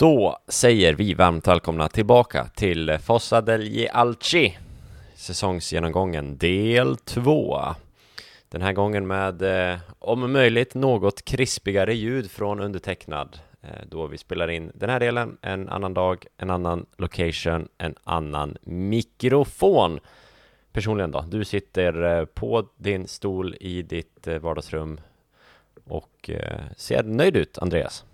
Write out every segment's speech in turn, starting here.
Då säger vi varmt välkomna tillbaka till Fossa degli Alci Säsongsgenomgången del 2 Den här gången med, eh, om möjligt, något krispigare ljud från undertecknad eh, Då vi spelar in den här delen en annan dag, en annan location, en annan mikrofon. Personligen då, du sitter eh, på din stol i ditt vardagsrum och ser nöjd ut, Andreas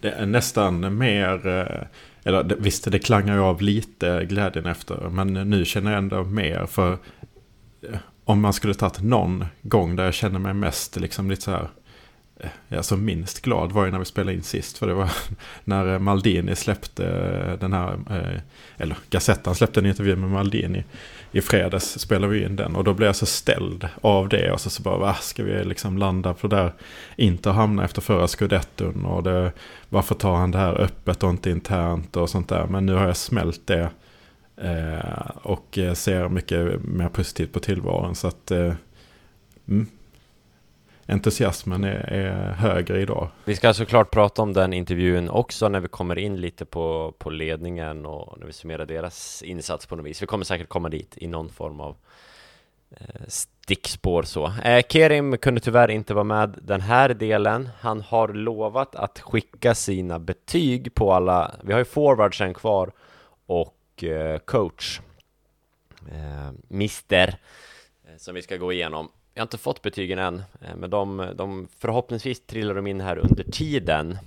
det är nästan mer, eh, eller visst det klangar ju av lite glädjen efter, men nu känner jag ändå mer för eh, om man skulle tagit någon gång där jag känner mig mest liksom lite så här alltså minst glad var ju när vi spelade in sist. För det var när Maldini släppte den här, eller Gazettan släppte en intervju med Maldini. I fredags spelade vi in den och då blev jag så ställd av det. Och så, så bara, va, ska vi liksom landa på där? Inte hamna efter förra scudetton och det, varför tar han det här öppet och inte internt och sånt där. Men nu har jag smält det. Eh, och eh, ser mycket mer positivt på tillvaron. Så att, eh, mm, entusiasmen är, är, högre idag. Vi ska såklart prata om den intervjun också när vi kommer in lite på, på ledningen och när vi summerar deras insats på något vis. Vi kommer säkert komma dit i någon form av eh, stickspår så. Eh, Kerim kunde tyvärr inte vara med den här delen. Han har lovat att skicka sina betyg på alla, vi har ju forwardsen kvar och eh, coach, eh, Mister, eh, som vi ska gå igenom. Jag har inte fått betygen än, eh, men de, de förhoppningsvis trillar de in här under tiden.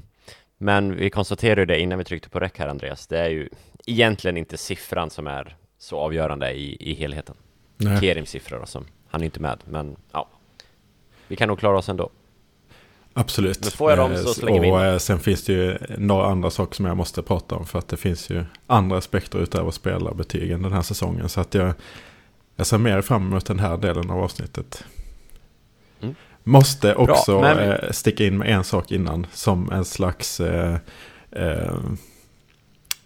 Men vi konstaterade det innan vi tryckte på räck här Andreas, det är ju egentligen inte siffran som är så avgörande i, i helheten. Nej. Kerims siffra då, som han är inte med, men ja. Vi kan nog klara oss ändå. Absolut. Men får jag dem så slänger och vi in. Eh, sen finns det ju några andra saker som jag måste prata om. För att det finns ju andra aspekter utöver spelarbetygen den här säsongen. Så att jag, jag ser mer fram emot den här delen av avsnittet. Måste också Bra, men... eh, sticka in med en sak innan. Som en slags... Eh, eh,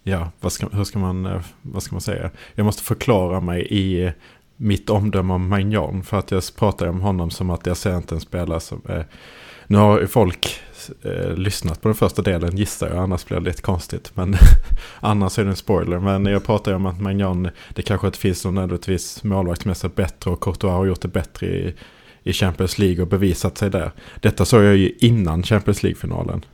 ja, vad ska, hur ska man, eh, vad ska man säga? Jag måste förklara mig i mitt omdöme om Magnon. För att jag pratar om honom som att jag ser inte en spelare som... Eh, nu har folk eh, lyssnat på den första delen gissar jag, annars blir det lite konstigt. Men annars är det en spoiler. Men jag pratar ju om att Magnon, det kanske inte finns någon nödvändigtvis målvaktsmässigt bättre och Courtois har gjort det bättre i i Champions League och bevisat sig där. Detta såg jag ju innan Champions League-finalen.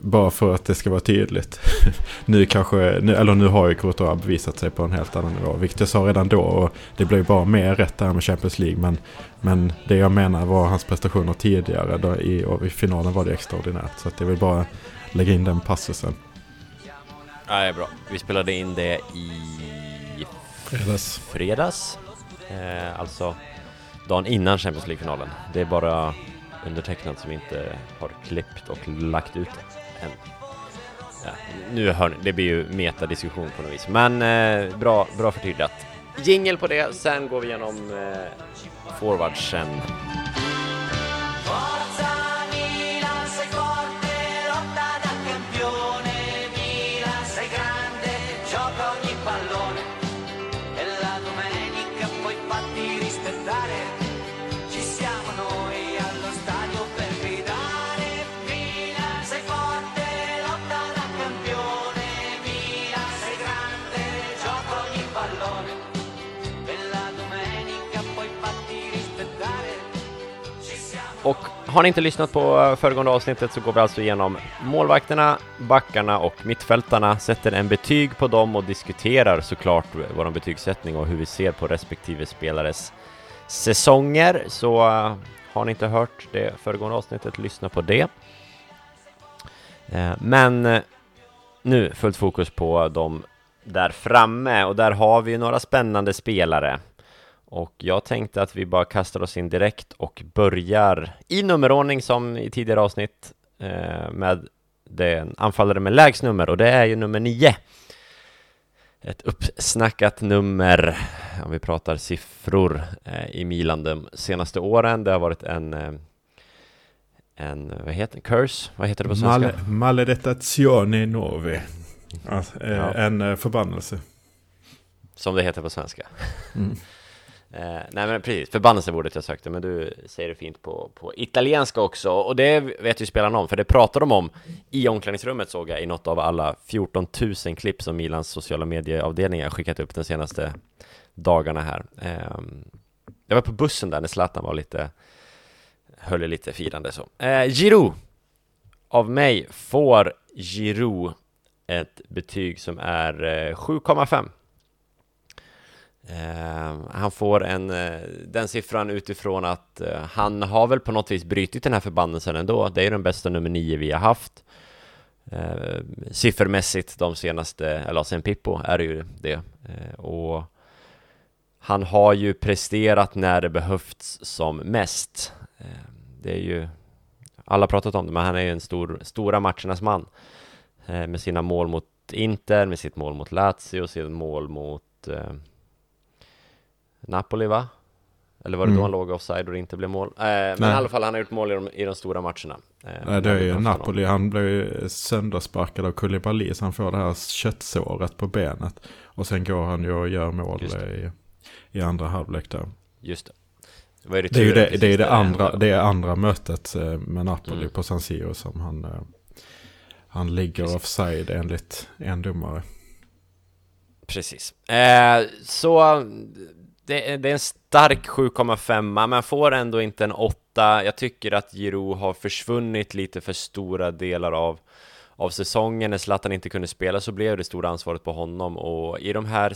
Bara för att det ska vara tydligt. nu kanske, nu, eller nu har ju Courtois bevisat sig på en helt annan nivå. Vilket jag sa redan då och det blev bara mer rätt där med Champions League. Men, men det jag menar var hans prestationer tidigare. Då i, och i finalen var det extraordinärt. Så att jag vill bara lägga in den passusen. Ja, det är bra. Vi spelade in det i fredags. fredags. Eh, alltså dagen innan Champions League-finalen. Det är bara undertecknad som inte har klippt och lagt ut än. Ja, nu hör ni, det blir ju metadiskussion på något vis, men eh, bra, bra förtydligat. Jingel på det, sen går vi igenom eh, forwardsen. Har ni inte lyssnat på eh, föregående avsnittet så går vi alltså igenom målvakterna, backarna och mittfältarna, sätter en betyg på dem och diskuterar såklart vår betygssättning och hur vi ser på respektive spelares säsonger. Så uh, har ni inte hört det föregående avsnittet, lyssna på det. Uh, men uh, nu fullt fokus på dem där framme och där har vi några spännande spelare. Och jag tänkte att vi bara kastar oss in direkt och börjar i nummerordning som i tidigare avsnitt eh, med den anfallare med lägst nummer och det är ju nummer 9. Ett uppsnackat nummer, om vi pratar siffror eh, i Milan de senaste åren. Det har varit en eh, en, vad heter curse? Vad heter det på svenska? Mal maledetazione novi. Alltså, ja. En förbannelse. Som det heter på svenska. Mm. Eh, nej men precis, förbannelse var ordet jag sökte, men du säger det fint på, på italienska också, och det vet ju spelarna om, för det pratar de om i omklädningsrummet såg jag i något av alla 14 000 klipp som Milans sociala medieavdelningar skickat upp de senaste dagarna här. Eh, jag var på bussen där när Zlatan var lite, höll lite firande så. Eh, Giroud, av mig får Giroud ett betyg som är eh, 7,5. Ehm, han får en, eh, den siffran utifrån att eh, han har väl på något vis brutit den här förbannelsen ändå. Det är den bästa nummer nio vi har haft. Eh, siffermässigt de senaste, eller sen Pippo är det ju det. Ehm, och han har ju presterat när det behövts som mest. Ehm, det är ju, alla pratat om det, men han är ju en stor, stora matchernas man. med sina mål mot Inter, med sitt mål mot Lazio, sitt mål mot Napoli va? Eller var det mm. då han låg offside och det inte blev mål? Eh, men i alla fall, han har gjort mål i de, i de stora matcherna. Eh, Nej, det är ju Napoli. Han blev ju söndersparkad av Koulibaly, så han får det här köttsåret på benet. Och sen går han ju och gör mål i, i andra halvlek där. Just det. Det, det, är ju det, det, är det, andra, det är andra mötet eh, med Napoli mm. på San Siro som han, eh, han ligger offside enligt en domare. Precis. Eh, så det, det är en stark 7,5, men får ändå inte en 8. Jag tycker att Giroud har försvunnit lite för stora delar av, av säsongen. När Zlatan inte kunde spela så blev det stora ansvaret på honom och i de här,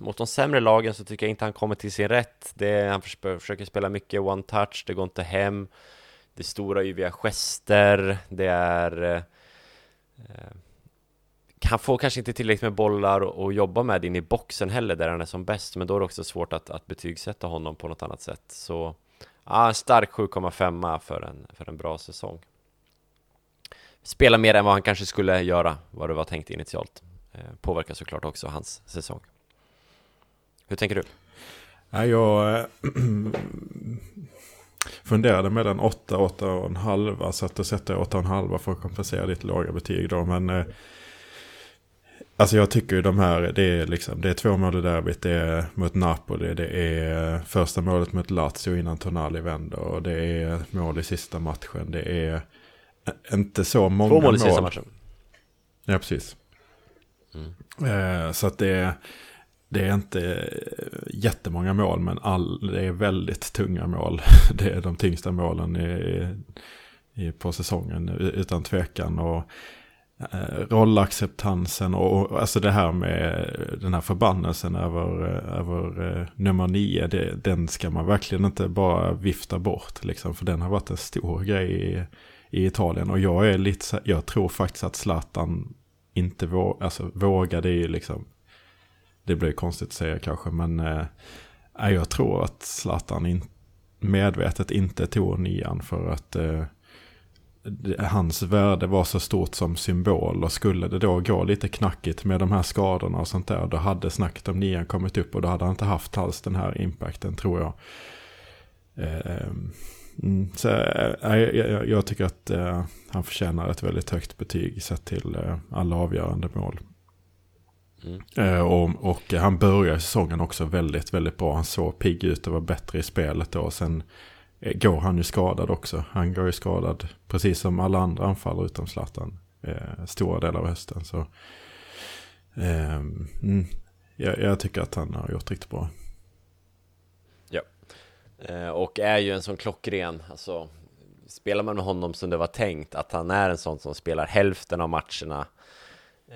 mot de sämre lagen så tycker jag inte han kommer till sin rätt. Det, han försöker spela mycket one touch, det går inte hem. Det är stora yviga gester, det är eh, han får kanske inte tillräckligt med bollar att jobba med in i boxen heller där han är som bäst men då är det också svårt att, att betygsätta honom på något annat sätt. Så ja, en stark 7,5 för en, för en bra säsong. Spelar mer än vad han kanske skulle göra vad det var tänkt initialt. Eh, Påverkar såklart också hans säsong. Hur tänker du? Ja, jag eh, funderade mellan 8 8,5 så att då sätter jag 8,5 för att kompensera ditt låga betyg då men eh, Alltså jag tycker ju de här, det är, liksom, det är två mål i derbyt, det är mot Napoli, det är första målet mot Lazio innan Tonali vänder och det är mål i sista matchen. Det är inte så många mål. Två mål i sista matchen. Ja, precis. Mm. Eh, så att det är, det är inte jättemånga mål, men all, det är väldigt tunga mål. Det är de tyngsta målen i, i, på säsongen utan tvekan. Och Eh, rollacceptansen och alltså det här med den här förbannelsen över, eh, över eh, nummer nio. Det, den ska man verkligen inte bara vifta bort liksom. För den har varit en stor grej i, i Italien. Och jag är lite jag tror faktiskt att Zlatan inte vå, alltså, vågade ju liksom. Det blir konstigt att säga kanske men eh, jag tror att Zlatan in, medvetet inte tog nian för att eh, hans värde var så stort som symbol. Och skulle det då gå lite knackigt med de här skadorna och sånt där. Då hade snacket om nian kommit upp och då hade han inte haft alls den här impacten tror jag. Ehm, mm, så, äh, jag, tycker att äh, han förtjänar ett väldigt högt betyg sett till alla avgörande mål. Mm. Och, och, han började säsongen också väldigt, väldigt bra. Han såg pigg ut och var bättre i spelet då. Sen Eh, Eh, går han ju skadad också. Han går ju skadad precis som alla andra anfallare utom Zlatan. Eh, stora delar av hösten. Så, eh, mm, jag, jag, tycker att han har gjort riktigt bra. Ja, eh, och är ju en sån klockren, alltså spelar man med honom som det var tänkt, att han är en sån som spelar hälften av matcherna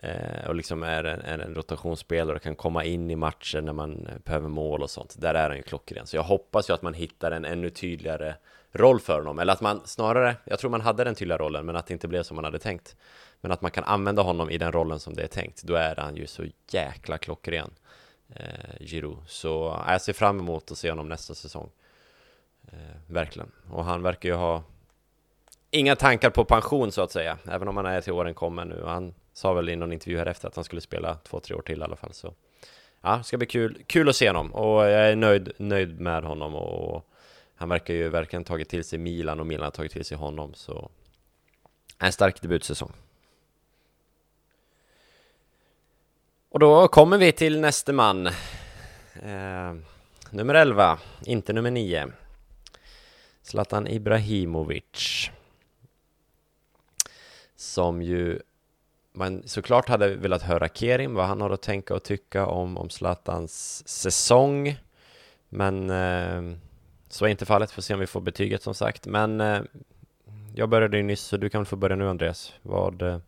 Eh, och liksom är en, är en rotationsspelare och kan komma in i matcher när man behöver mål och sånt. Där är han ju klockren. Så jag hoppas ju att man hittar en ännu tydligare roll för honom. Eller att man snarare, jag tror man hade den tydliga rollen, men att det inte blev som man hade tänkt. Men att man kan använda honom i den rollen som det är tänkt. Då är han ju så jäkla klockren, eh, Giroud. Så jag ser fram emot att se honom nästa säsong. Eh, verkligen. Och han verkar ju ha inga tankar på pension så att säga, även om han är till åren kommer nu. Han Sa väl i någon intervju här efter att han skulle spela två, tre år till i alla fall. Så ja, det ska bli kul, kul att se honom och jag är nöjd, nöjd med honom och han verkar ju verkligen tagit till sig Milan och Milan har tagit till sig honom så en stark debutsäsong. Och då kommer vi till näste man. Eh, nummer 11, inte nummer 9. Zlatan Ibrahimovic. Som ju man såklart hade velat höra Kerim, vad han har att tänka och tycka om, om Zlatans säsong. Men eh, så är inte fallet, får se om vi får betyget som sagt. Men eh, jag började ju nyss, så du kan få börja nu Andreas. Vad, eh,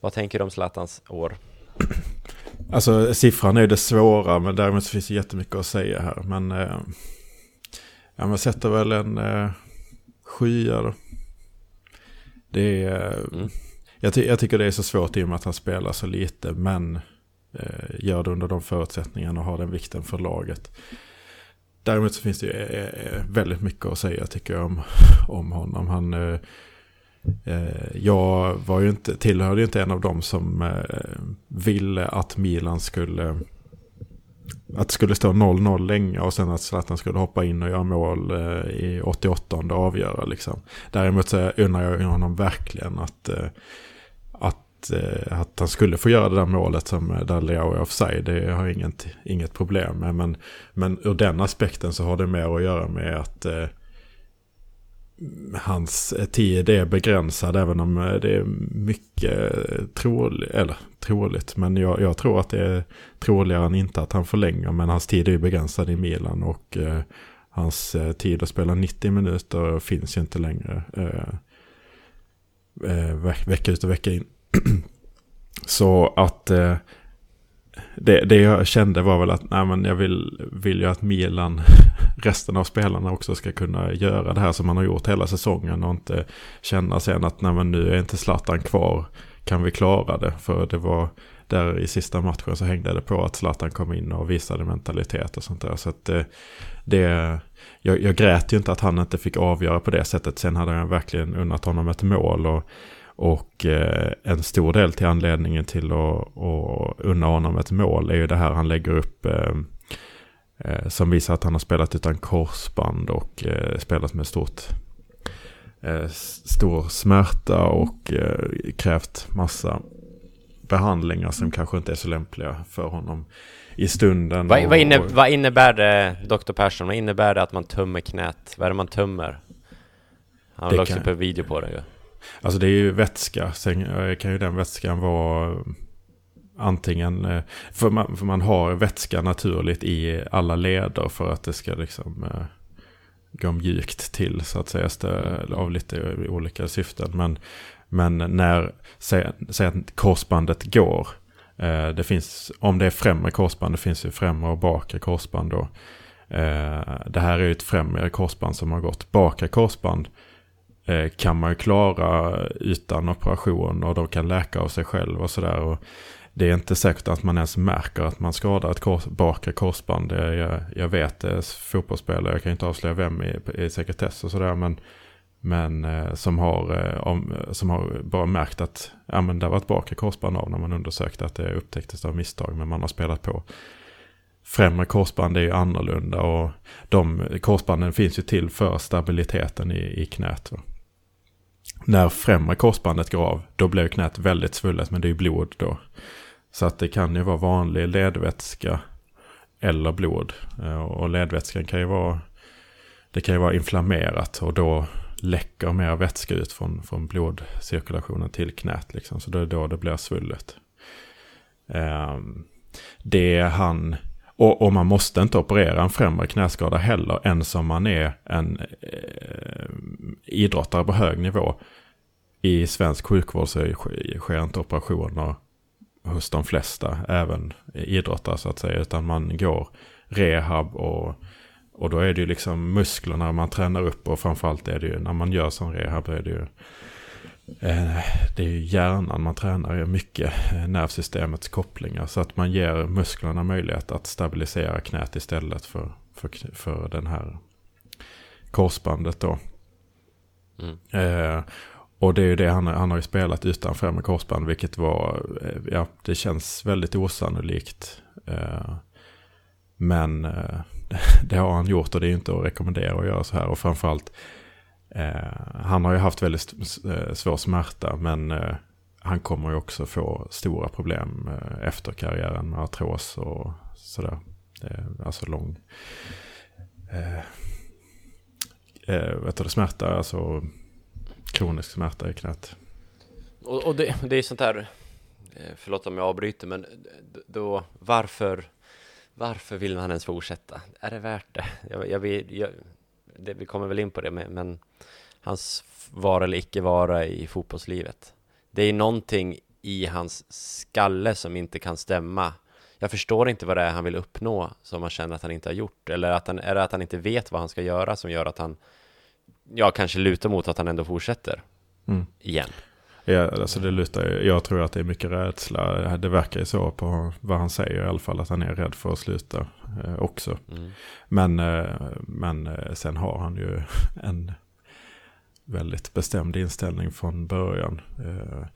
vad tänker du om Zlatans år? Alltså siffran är det svåra, men däremot finns det jättemycket att säga här. Men eh, ja, man sätter väl en eh, skya då. Det är... Eh, mm. Jag, ty jag, tycker det är så svårt i och med att han spelar så lite, men eh, gör det under de förutsättningarna och har den vikten för laget. Däremot så finns det ju eh, eh, eh, väldigt mycket att säga tycker jag om, om honom. Han, eh, jag var ju inte, tillhörde ju inte en av dem som ville att Milan skulle att det skulle stå 0-0 länge och sen att Zlatan skulle hoppa in och göra mål i 88 och avgöra liksom. Däremot så undrar jag honom verkligen att Eh, att, han skulle få göra det där målet som eh, där är offside. Det har jag inget, inget problem med. Men, men ur den aspekten så har det mer att göra med att eh, hans tid är begränsad. Även om eh, det är mycket eh, troligt, eller troligt. Men jag, jag, tror att det är troligare än inte att han förlänger. Men hans tid är begränsad i Milan. Och eh, hans tid att spela 90 minuter finns ju inte längre. Eh, vecka ut och vecka in. Så att eh, det, det jag kände var väl att nej, men jag vill, vill ju att Milan, resten av spelarna också ska kunna göra det här som man har gjort hela säsongen och inte känna sen att nej, men nu är inte Zlatan kvar, kan vi klara det? För det var där i sista matchen så hängde det på att Zlatan kom in och visade mentalitet och sånt där. Så att det, det jag, jag grät ju inte att han inte fick avgöra på det sättet. Sen hade jag verkligen unnat honom ett mål och och eh, en stor del till anledningen till att, att unna honom ett mål är ju det här han lägger upp eh, eh, som visar att han har spelat utan korsband och spelat med stort, stor smärta och krävt massa behandlingar som kanske inte är så lämpliga för honom i stunden. Vad, vad, inne, vad innebär det, Dr. Persson, vad innebär det att man tummer knät? Vad är det man tummer? Han la också upp en video på det ju. Alltså det är ju vätska. Sen eh, kan ju den vätskan vara eh, antingen, eh, för man, för man har vätska naturligt i alla leder för att det ska liksom gå mjukt till så att säga av lite olika syften. Men, men när, säg, säg att korsbandet går, det finns, om det är främre korsband, det finns ju främre och bakre korsband då. Det här är ju ett främre korsband som har gått. Bakre korsband Eh, kan man ju klara utan operation och de kan läka av sig själv och sådär. Det är inte säkert att man ens märker att man skadar ett kors, bakre korsband. Eh, jag, jag vet eh, det är fotbollsspelare, jag kan inte avslöja vem i, i sekretess och sådär. Men, men som, har, om, som har bara märkt att ja, men det var ett bakre korsband av när man undersökte att det upptäcktes av misstag. Men man har spelat på. Främre korsband är ju annorlunda och de korsbanden finns ju till för stabiliteten i, i knät. Va? När främre korsbandet går av, då blir knät väldigt svullet, men det är ju blod då. Så att det kan ju vara vanlig ledvätska eller blod. Eh, och ledvätskan kan ju vara, det kan ju vara inflammerat och då läcker mer vätska ut från, från blodcirkulationen till knät. Liksom. Så det är då det blir svullet. Ehm, det han och, och, man måste inte operera en främre knäskada heller, ens om man är en eh, idrottare på hög nivå. I svensk sjukvård så sker inte operationer hos de flesta, även idrottare så att säga, utan man går rehab och, och då är det ju liksom musklerna man tränar upp och framförallt är det ju när man gör sån rehab är det ju Eh, det är ju hjärnan man tränar mycket, eh, nervsystemets kopplingar. Så att man ger musklerna möjlighet att stabilisera knät istället för, för, för den här korsbandet då. Mm. Eh, och det är ju det han, han har ju spelat utan främre korsband, vilket var, eh, ja, det känns väldigt osannolikt. Eh, men eh, det har han gjort och det är ju inte att rekommendera att göra så här. Och framförallt Eh, han har ju haft väldigt eh, svår smärta men eh, han kommer ju också få stora problem eh, efter karriären med artros och sådär. Eh, alltså lång... Eh, vet du, smärta, alltså kronisk smärta i knät. Och, och det, det är sånt här, förlåt om jag avbryter, men då varför, varför vill man ens fortsätta? Är det värt det? Jag, jag, jag det vi kommer väl in på det, men, men hans vara eller icke vara i fotbollslivet. Det är någonting i hans skalle som inte kan stämma. Jag förstår inte vad det är han vill uppnå som han känner att han inte har gjort. Eller att han, är det att han inte vet vad han ska göra som gör att han, ja, kanske lutar mot att han ändå fortsätter mm. igen. Ja, alltså det lutar, jag tror att det är mycket rädsla. Det verkar ju så på vad han säger i alla fall, att han är rädd för att sluta eh, också. Mm. Men, eh, men eh, sen har han ju en väldigt bestämd inställning från början. Eh,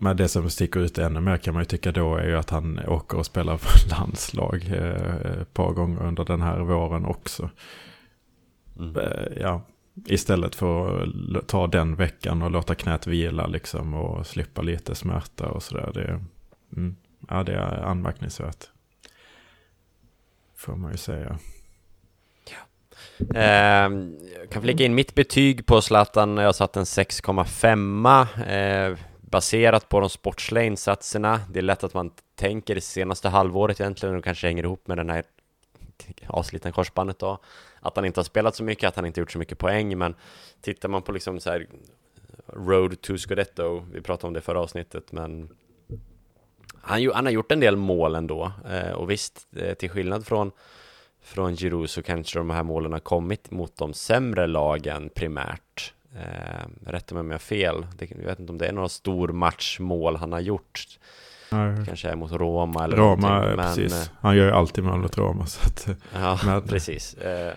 men det som sticker ut ännu mer kan man ju tycka då är ju att han åker och spelar för landslag eh, ett par gånger under den här våren också. Mm. Eh, ja, istället för att ta den veckan och låta knät vila liksom och slippa lite smärta och sådär. Det, mm, ja, det är anmärkningsvärt. Får man ju säga. Ehm, jag kan flika in mitt betyg på Zlatan, jag satt en 6,5 eh, baserat på de sportsliga insatserna. Det är lätt att man tänker det senaste halvåret egentligen och kanske hänger ihop med den här avslitna korsbandet då. Att han inte har spelat så mycket, att han inte gjort så mycket poäng, men tittar man på liksom så här Road to Scudetto, vi pratade om det förra avsnittet, men han, han har gjort en del mål ändå, eh, och visst, eh, till skillnad från från Giroud så kanske de här målen har kommit mot de sämre lagen primärt. Eh, rätta mig om jag har fel. Det, jag vet inte om det är några stormatchmål han har gjort. Nej. Kanske är mot Roma eller Roma, men, precis. Han gör ju alltid mål mot Roma. Så att, ja, men... precis. Eh,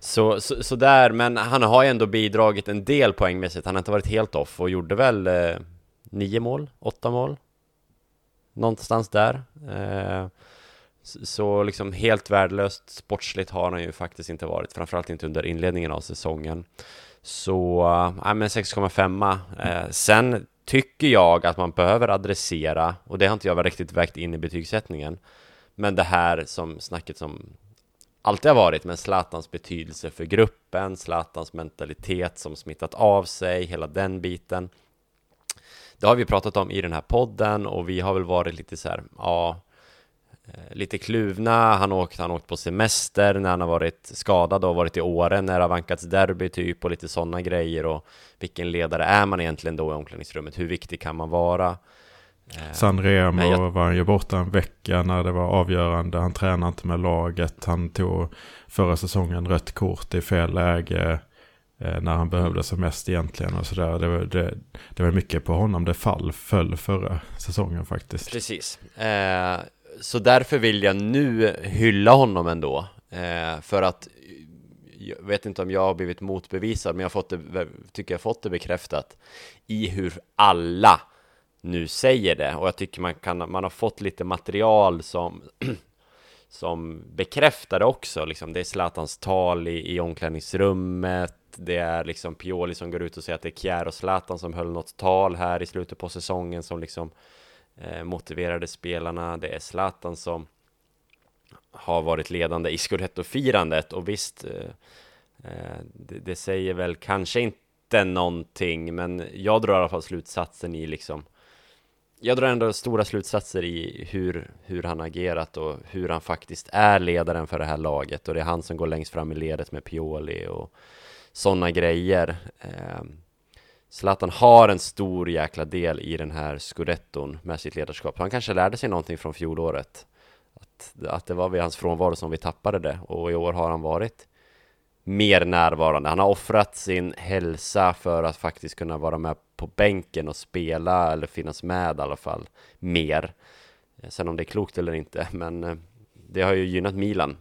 så, så, så, där, men han har ju ändå bidragit en del poängmässigt. Han har inte varit helt off och gjorde väl eh, nio mål, åtta mål. Någonstans där. Eh, så liksom helt värdelöst sportsligt har han ju faktiskt inte varit, framförallt inte under inledningen av säsongen. Så, äh, ja men 6,5. Eh, sen tycker jag att man behöver adressera, och det har inte jag riktigt vägt in i betygssättningen, men det här som snacket som alltid har varit med Zlatans betydelse för gruppen, Zlatans mentalitet som smittat av sig, hela den biten. Det har vi pratat om i den här podden och vi har väl varit lite så här, ja, lite kluvna, han åkt, han åkt på semester när han har varit skadad och varit i Åre när det har vankats derby typ och lite sådana grejer och vilken ledare är man egentligen då i omklädningsrummet, hur viktig kan man vara? Eh, San Remo jag... var han ju borta en vecka när det var avgörande, han tränade inte med laget, han tog förra säsongen rött kort i fel läge eh, när han behövde som mest egentligen och sådär. Det, var, det, det var mycket på honom det fall föll förra säsongen faktiskt. Precis. Eh, så därför vill jag nu hylla honom ändå eh, För att Jag vet inte om jag har blivit motbevisad Men jag har fått det, tycker jag fått det bekräftat I hur alla nu säger det Och jag tycker man, kan, man har fått lite material som Som bekräftar det också liksom. Det är Zlatans tal i, i omklädningsrummet Det är liksom Pioli som går ut och säger att det är Kjär och Zlatan som höll något tal här i slutet på säsongen som liksom eh, Eh, motiverade spelarna. Det är Zlatan som har varit ledande i Scudetto-firandet och visst, eh, eh, det, det, säger väl kanske inte någonting, men jag drar i alla fall slutsatsen i liksom jag drar ändå stora slutsatser i hur, hur han agerat och hur han faktiskt är ledaren för det här laget och det är han som går längst fram i ledet med Pioli och sådana grejer. Eh, Zlatan har en stor jäkla del i den här scudetton med sitt ledarskap. Han kanske lärde sig någonting från fjolåret. Att, att det var vid hans frånvaro som vi tappade det och i år har han varit mer närvarande. Han har offrat sin hälsa för att faktiskt kunna vara med på bänken och spela eller finnas med i alla fall mer. Sen om det är klokt eller inte, men eh, det har ju gynnat Milan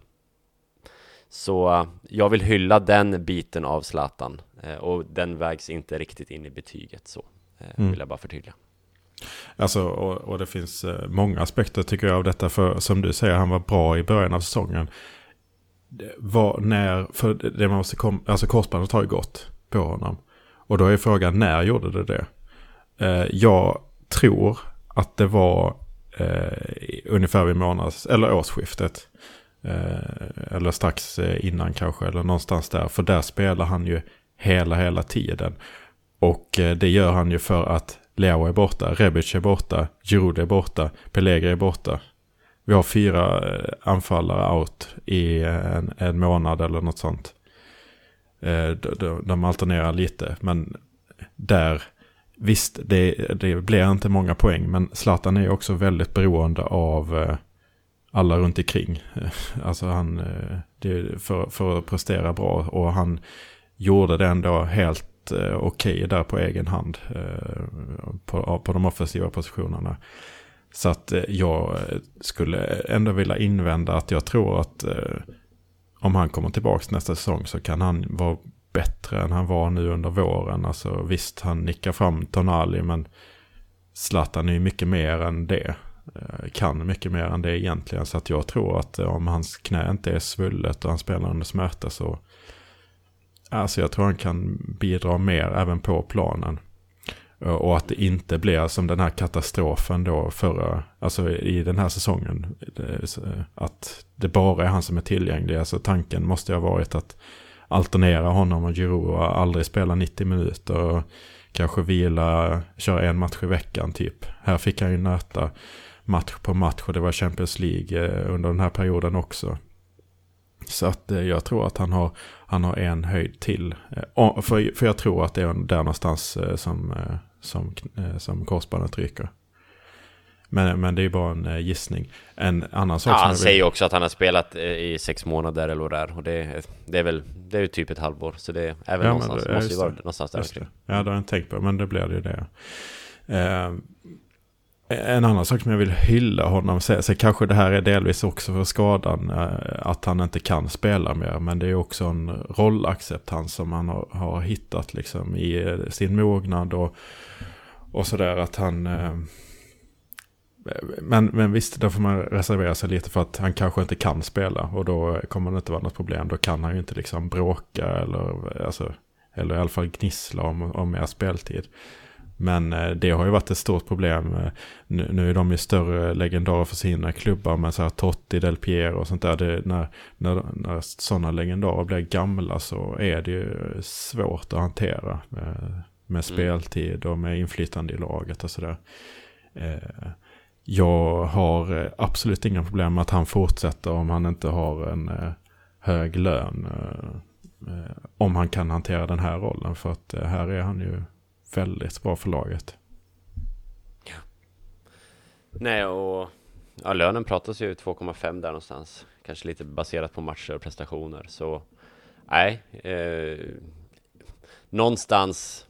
så eh, jag vill hylla den biten av Zlatan och den vägs inte riktigt in i betyget så eh, mm. vill jag bara förtydliga. Alltså, och, och, det finns många aspekter tycker jag av detta. För som du säger, han var bra i början av säsongen. Var, när, för det man måste kom, alltså korsbandet har ju gått på honom. Och då är frågan, när gjorde det det? jag tror att det var eh, ungefär vid månads eller årsskiftet. Eh, eller strax eh, innan kanske, eller någonstans där. För där spelar han ju hela, hela tiden. Och eh, det gör han ju för att Leo är borta, Rebic är borta, Giroud är borta, Pellegri är borta. Vi har fyra eh, anfallare out i eh, en, en månad eller något sånt. De, de alternerar lite, men där, visst, det, det blir inte många poäng, men Zlatan är också väldigt beroende av alla runt omkring. Alltså han, för, för att prestera bra och han gjorde det ändå helt eh, okej okay där på egen hand eh, på, på de offensiva positionerna. Så att eh, jag skulle ändå vilja invända att jag tror att eh, om han kommer tillbaka nästa säsong så kan han vara bättre än han var nu under våren. Alltså visst, han nickar fram Tonali men Zlatan är ju mycket mer än det. Eh, kan mycket mer än det egentligen. Så att jag tror att om hans knä inte är svullet och han spelar under smärta så... Alltså jag tror han kan bidra mer även på planen. Eh, och att det inte blir som den här katastrofen då förra, alltså i den här säsongen. Eh, att det bara är han som är tillgänglig. Alltså tanken måste ha varit att alternera honom och Giroud och aldrig spela 90 minuter. Och kanske vila, köra en match i veckan typ. Här fick han ju nöta match på match och det var Champions League eh, under den här perioden också. Så att jag tror att han har, han har en höjd till. För, för jag tror att det är där någonstans som som, eh, som korsbandet ryker. Men, men det är bara en eh, gissning. En annan sak ja, som han vill... säger också att han har spelat eh, i sex månader eller vad det är. Och det, det är väl, det är typ ett halvår. Så det är även ja, någonstans, det, måste ju vara någonstans där. Ja, det har jag inte tänkt på, men det blir det ju det. Eh, en annan sak som jag vill hylla honom, så, så kanske det här är delvis också för skadan, eh, att han inte kan spela mer. Men det är också en rollacceptans som han har, har hittat liksom i eh, sin mognad och och sådär att han... Eh, men, men visst, då får man reservera sig lite för att han kanske inte kan spela. Och då kommer det inte vara något problem. Då kan han ju inte liksom bråka eller, alltså, eller i alla fall gnissla om, om mer speltid. Men eh, det har ju varit ett stort problem. Eh, nu, är de ju större legendarer för sina klubbar. Men så här Totti, Del Piero och sånt där. Det, när, när, när sådana legendarer blir gamla så är det ju svårt att hantera med mm. speltid och med inflytande i laget och sådär. Eh, jag har eh, absolut inga problem med att han fortsätter om han inte har en eh, hög lön. Om han kan hantera den här rollen. För att här är han ju väldigt bra för laget. Ja. Nej, och ja, lönen pratas ju 2,5 där någonstans. Kanske lite baserat på matcher och prestationer. Så nej, eh, någonstans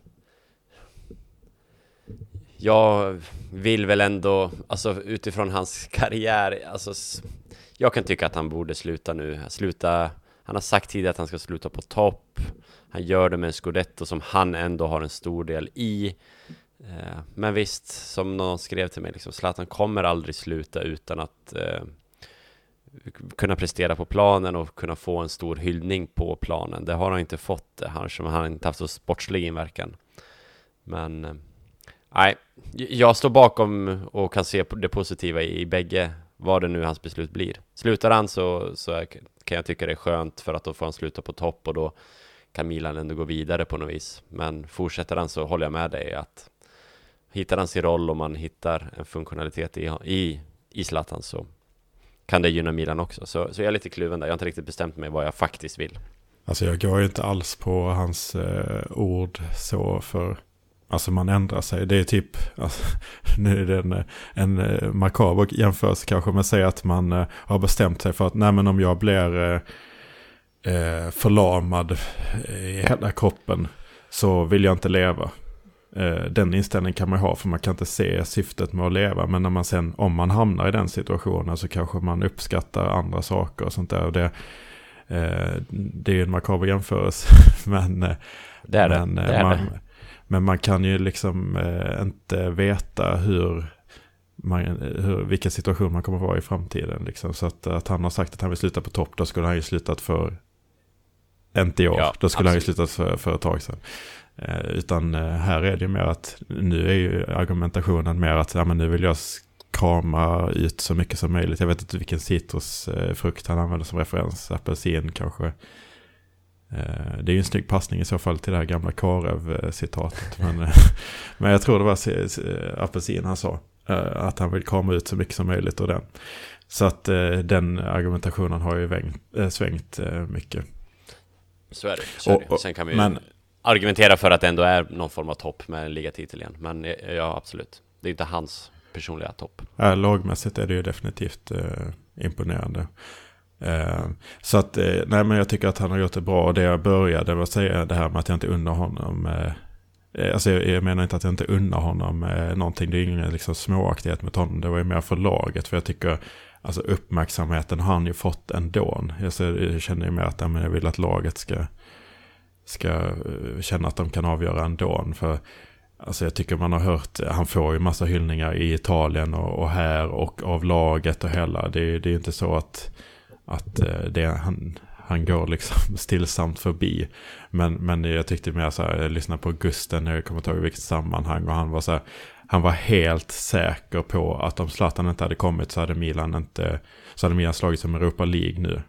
jag vill väl ändå, alltså utifrån hans karriär, alltså jag kan tycka att han borde sluta nu, sluta, han har sagt tidigare att han ska sluta på topp, han gör det med en scudetto som han ändå har en stor del i. Eh, men visst, som någon skrev till mig, liksom, Zlatan kommer aldrig sluta utan att eh, kunna prestera på planen och kunna få en stor hyllning på planen. Det har han inte fått, han som han inte haft så sportslig inverkan. Men eh, Nej, jag står bakom och kan se det positiva i bägge, vad det nu hans beslut blir. Slutar han så, så kan jag tycka det är skönt för att då får han sluta på topp och då kan Milan ändå gå vidare på något vis. Men fortsätter han så håller jag med dig att hittar han sin roll och man hittar en funktionalitet i, i, i Zlatan så kan det gynna Milan också. Så, så jag är lite kluven där, jag har inte riktigt bestämt mig vad jag faktiskt vill. Alltså jag går ju inte alls på hans eh, ord så för Alltså man ändrar sig. Det är typ, alltså, nu är det en, en eh, makaber jämförelse kanske, men säg att man eh, har bestämt sig för att nej men om jag blir eh, uh, förlamad i hela kroppen så vill jag inte leva. den inställningen kan man ha för man kan inte se syftet med att leva. Men när man sen, om man hamnar i den situationen så kanske man uppskattar andra saker och sånt där. Det, det är ju en makaber jämförelse. men, det är det. Men, det, är man, det. Men man kan ju liksom eh, inte veta hur, man, hur, vilken situation man kommer att vara i framtiden. Liksom. Så att, att han har sagt att han vill sluta på topp, då skulle han ju slutat för, inte i år, ja, då skulle absolut. han ju slutat för, för ett tag sedan. Eh, utan eh, här är det ju mer att, nu är ju argumentationen mer att ja, men nu vill jag krama ut så mycket som möjligt. Jag vet inte vilken citrusfrukt han använder som referens. Apelsin kanske. Eh, det är ju en snygg passning i så fall till det här gamla Karev-citatet. Men, men jag tror det var apelsin han sa. Att han vill krama ut så mycket som möjligt ur den. Så att den argumentationen har ju vängt, svängt mycket. Så är det. Så är det. Sen kan vi men, argumentera för att det ändå är någon form av topp med en ligatitel igen. Men ja, absolut. Det är inte hans personliga topp. Ja, lagmässigt är det ju definitivt eh, imponerande. Eh, så att, eh, nej men jag tycker att han har gjort det bra. Och det jag började med att säga det här med att jag inte undrar honom. Eh, eh, alltså jag, jag, menar inte att jag inte undrar honom eh, någonting. Det är ingen liksom, småaktighet med honom. Det var ju mer för laget. För jag tycker alltså uppmärksamheten har han ju fått ändå. Jag känner ju mer att jag vill att laget ska, ska eh, känna att de kan avgöra ändå. För Alltså jag tycker man har hört, han får ju massa hyllningar i Italien och, och här och av laget och hela. Det, det är ju inte så att, att eh, det, han, han går liksom stillsamt förbi. Men, men jag tyckte mer så här, jag lyssnade på Gusten, jag kommer inte ihåg vilket sammanhang. Och han var så här, han var helt säker på att om Zlatan inte hade kommit så hade Milan inte, så hade Milan slagit som Europa League nu.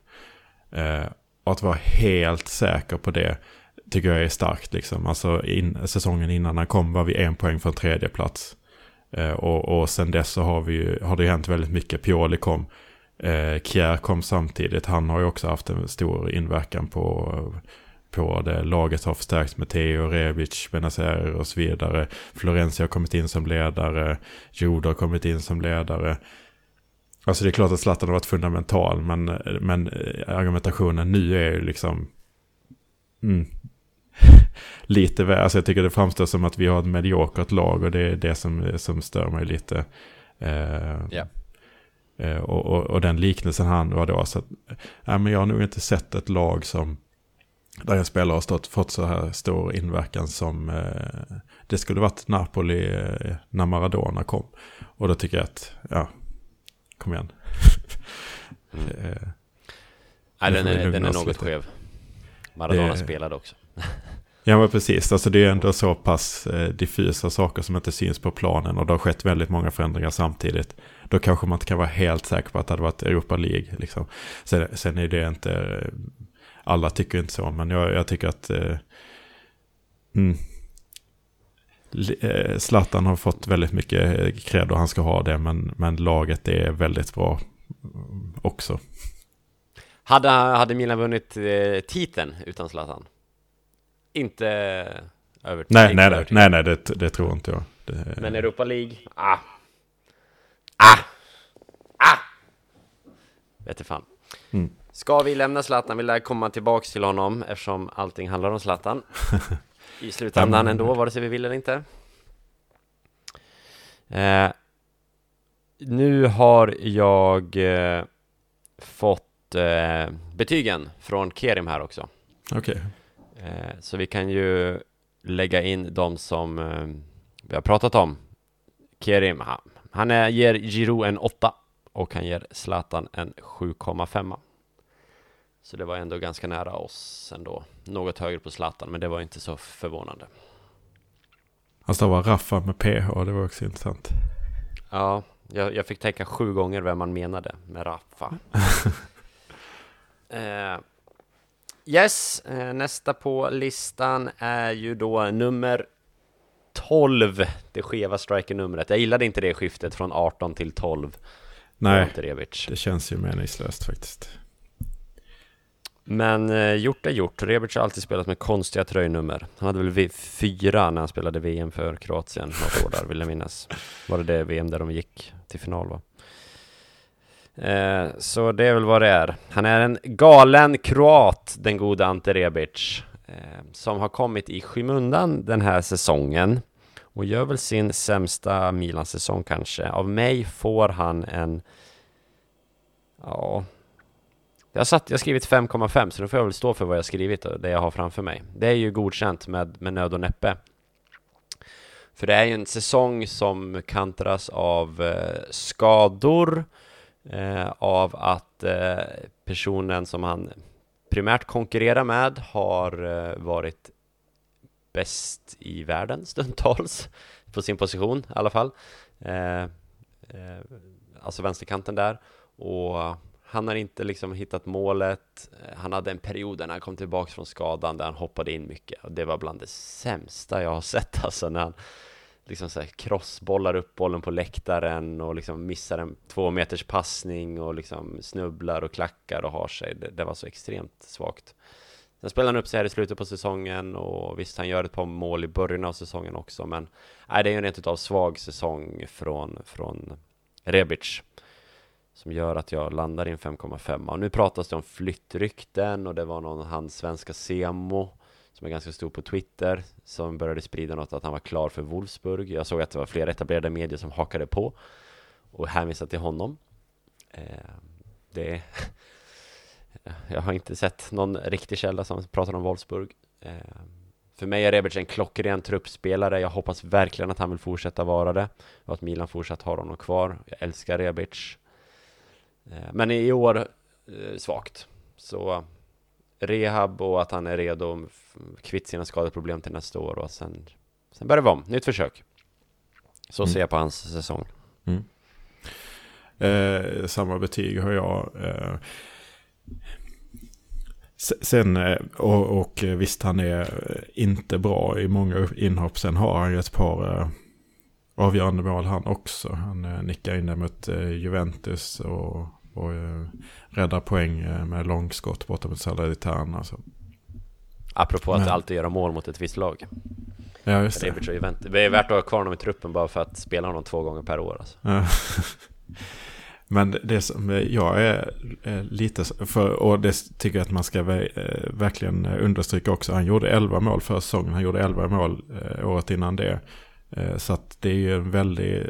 Eh, och att vara helt säker på det tycker jag är starkt. Liksom. Alltså in, säsongen innan han kom var vi en poäng från tredje plats. Eh, och, och sen dess så har, vi, har det hänt väldigt mycket. Pioli kom, eh, Kjär kom samtidigt. Han har ju också haft en stor inverkan på, på det. Laget har förstärkts med Theo, Rebic, Benazer och så vidare. Florencia har kommit in som ledare. Jude har kommit in som ledare. Alltså det är klart att Zlatan har varit fundamental, men, men argumentationen nu är ju liksom... Mm, lite väl, alltså jag tycker det framstår som att vi har ett mediokert lag och det är det som, som stör mig lite. Eh, yeah. eh, och, och, och, den liknelsen han var då, så att, äh, men jag har nog inte sett ett lag som där en spelare har stått, fått så här stor inverkan som eh, det skulle varit Napoli eh, när Maradona kom. Och då tycker jag att, ja, kom igen. mm. eh, Nej, den är, den är något skev. Maradona det, spelade också. Ja men precis, alltså det är ändå så pass eh, diffusa saker som inte syns på planen och det har skett väldigt många förändringar samtidigt. Då kanske man inte kan vara helt säker på att det hade varit Europa League. Liksom. Sen, sen är det inte, alla tycker inte så, men jag, jag tycker att eh, mm, eh, Zlatan har fått väldigt mycket cred och han ska ha det, men, men laget är väldigt bra också. Hade, hade Milan vunnit eh, titeln utan Zlatan? inte över Nej, nej, nej, nej, nej det, det tror inte jag. Det... Men Europa League, ah. Ah! Ah! Vet fan. Ska vi lämna Zlatan? Vi lär komma tillbaks till honom eftersom allting handlar om Zlatan. I slutändan ändå, vare sig vi vill eller inte. Eh, nu har jag eh, fått eh, betygen från Kerim här också. Okej. Okay. Eh, så vi kan ju lägga in de som eh, vi har pratat om. Kerim, han är, ger Giro en 8 och han ger Zlatan en 7,5. Så det var ändå ganska nära oss ändå. Något högre på Zlatan, men det var inte så förvånande. Han stavar Raffa med PH, det var också intressant. Ja, jag, jag fick tänka sju gånger vem man menade med Raffa. eh, Yes, eh, nästa på listan är ju då nummer 12, det skeva striker-numret. Jag gillade inte det skiftet från 18 till 12. Nej, det känns ju meningslöst faktiskt. Men eh, gjort är gjort. Rebic har alltid spelat med konstiga tröjnummer. Han hade väl fyra när han spelade VM för Kroatien något år där, vill jag minnas. Var det det VM där de gick till final va? Eh, så det är väl vad det är. Han är en galen kroat, den gode Ante Rebic, eh, som har kommit i skymundan den här säsongen och gör väl sin sämsta Milan-säsong kanske. Av mig får han en... Ja... Jag, satt, jag har skrivit 5,5 så nu får jag väl stå för vad jag skrivit och det jag har framför mig. Det är ju godkänt med, med nöd och näppe. För det är ju en säsong som kantras av eh, skador, eh, av att eh, personen som han primärt konkurrerar med har eh, varit bäst i världen stundtals på sin position i alla fall. Eh, eh, alltså vänsterkanten där. Och han har inte liksom hittat målet. Eh, han hade en period när han kom tillbaka från skadan där han hoppade in mycket. Och det var bland det sämsta jag har sett alltså när han liksom så här crossbollar upp bollen på läktaren och liksom missar en två meters passning och liksom snubblar och klackar och har sig. Det, det var så extremt svagt. Sen spelar han upp sig här i slutet på säsongen och visst, han gör ett par mål i början av säsongen också, men nej, det är ju en rent utav svag säsong från, från Rebic som gör att jag landar i en 5,5 och nu pratas det om flyttrykten och det var någon hans svenska Semo som är ganska stor på Twitter som började sprida något att han var klar för Wolfsburg. Jag såg att det var flera etablerade medier som hakade på och hänvisade till honom. Eh, det jag har inte sett någon riktig källa som pratar om Wolfsburg. Eh, för mig är Rebic en klockren truppspelare. Jag hoppas verkligen att han vill fortsätta vara det och att Milan fortsatt har honom kvar. Jag älskar Rebic. Eh, men i år eh, svagt. Så rehab och att han är redo kvitt sina skadeproblem till nästa år och sen, sen börjar vi om. Nytt försök. Så mm. ser jag på hans säsong. Mm. Eh, samma betyg har jag. Eh, Sen, eh, och, och, visst han är inte bra i många inhopp. Sen har han ju ett par avgörande mål han också. Han eh, nickar in det mot Juventus och, och räddar poäng med långskott borta mot Salernitana. Alltså. Apropå Men. att alltid göra mål mot ett visst lag. Ja, just det. Det är, värt att ha kvar honom i truppen bara för att spela honom två gånger per år. Alltså. Men det som jag är, lite för, och det tycker jag att man ska eh, verkligen understryka också. Han gjorde 11 mål för säsongen, han gjorde 11 mål eh, året innan det. Eh, så att det är ju en väldigt,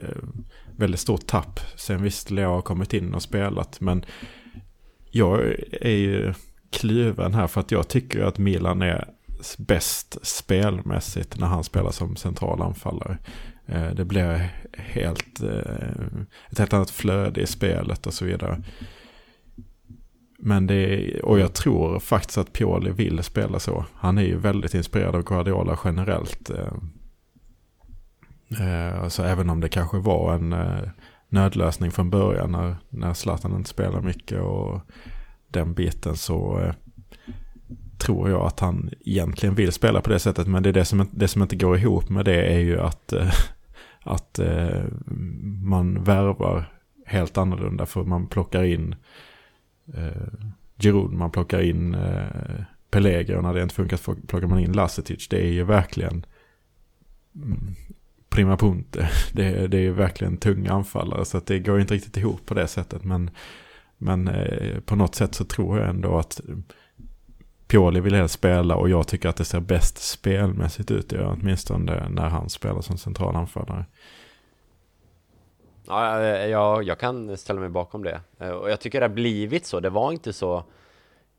väldigt stor tapp. Sen visst, Leo har kommit in och spelat, men jag är ju kluven här för att jag tycker att Milan är bäst spelmässigt när han spelar som central anfallare. Eh, det blir helt, eh, ett helt annat flöde i spelet och så vidare. Men det är, och jag tror faktiskt att Pioli vill spela så. Han är ju väldigt inspirerad av Guardiola generellt. Eh, så även om det kanske var en eh, nödlösning från början när, när Zlatan inte spelar mycket och den biten så eh, tror jag att han egentligen vill spela på det sättet. Men det, är det, som, det som inte går ihop med det är ju att eh, att eh, man värvar helt annorlunda för man plockar in eh, Giroud, man plockar in eh, Pellegri och när det inte funkar plockar man in Lasetic. Det är ju verkligen mm, prima punte. Det, det är ju verkligen tunga anfallare så att det går inte riktigt ihop på det sättet. Men, men eh, på något sätt så tror jag ändå att Pioli vill helst spela och jag tycker att det ser bäst spelmässigt ut. Ja, åtminstone när han spelar som central anfallare. Ja, eh, jag, jag kan ställa mig bakom det. Eh, och jag tycker det har blivit så. Det var inte så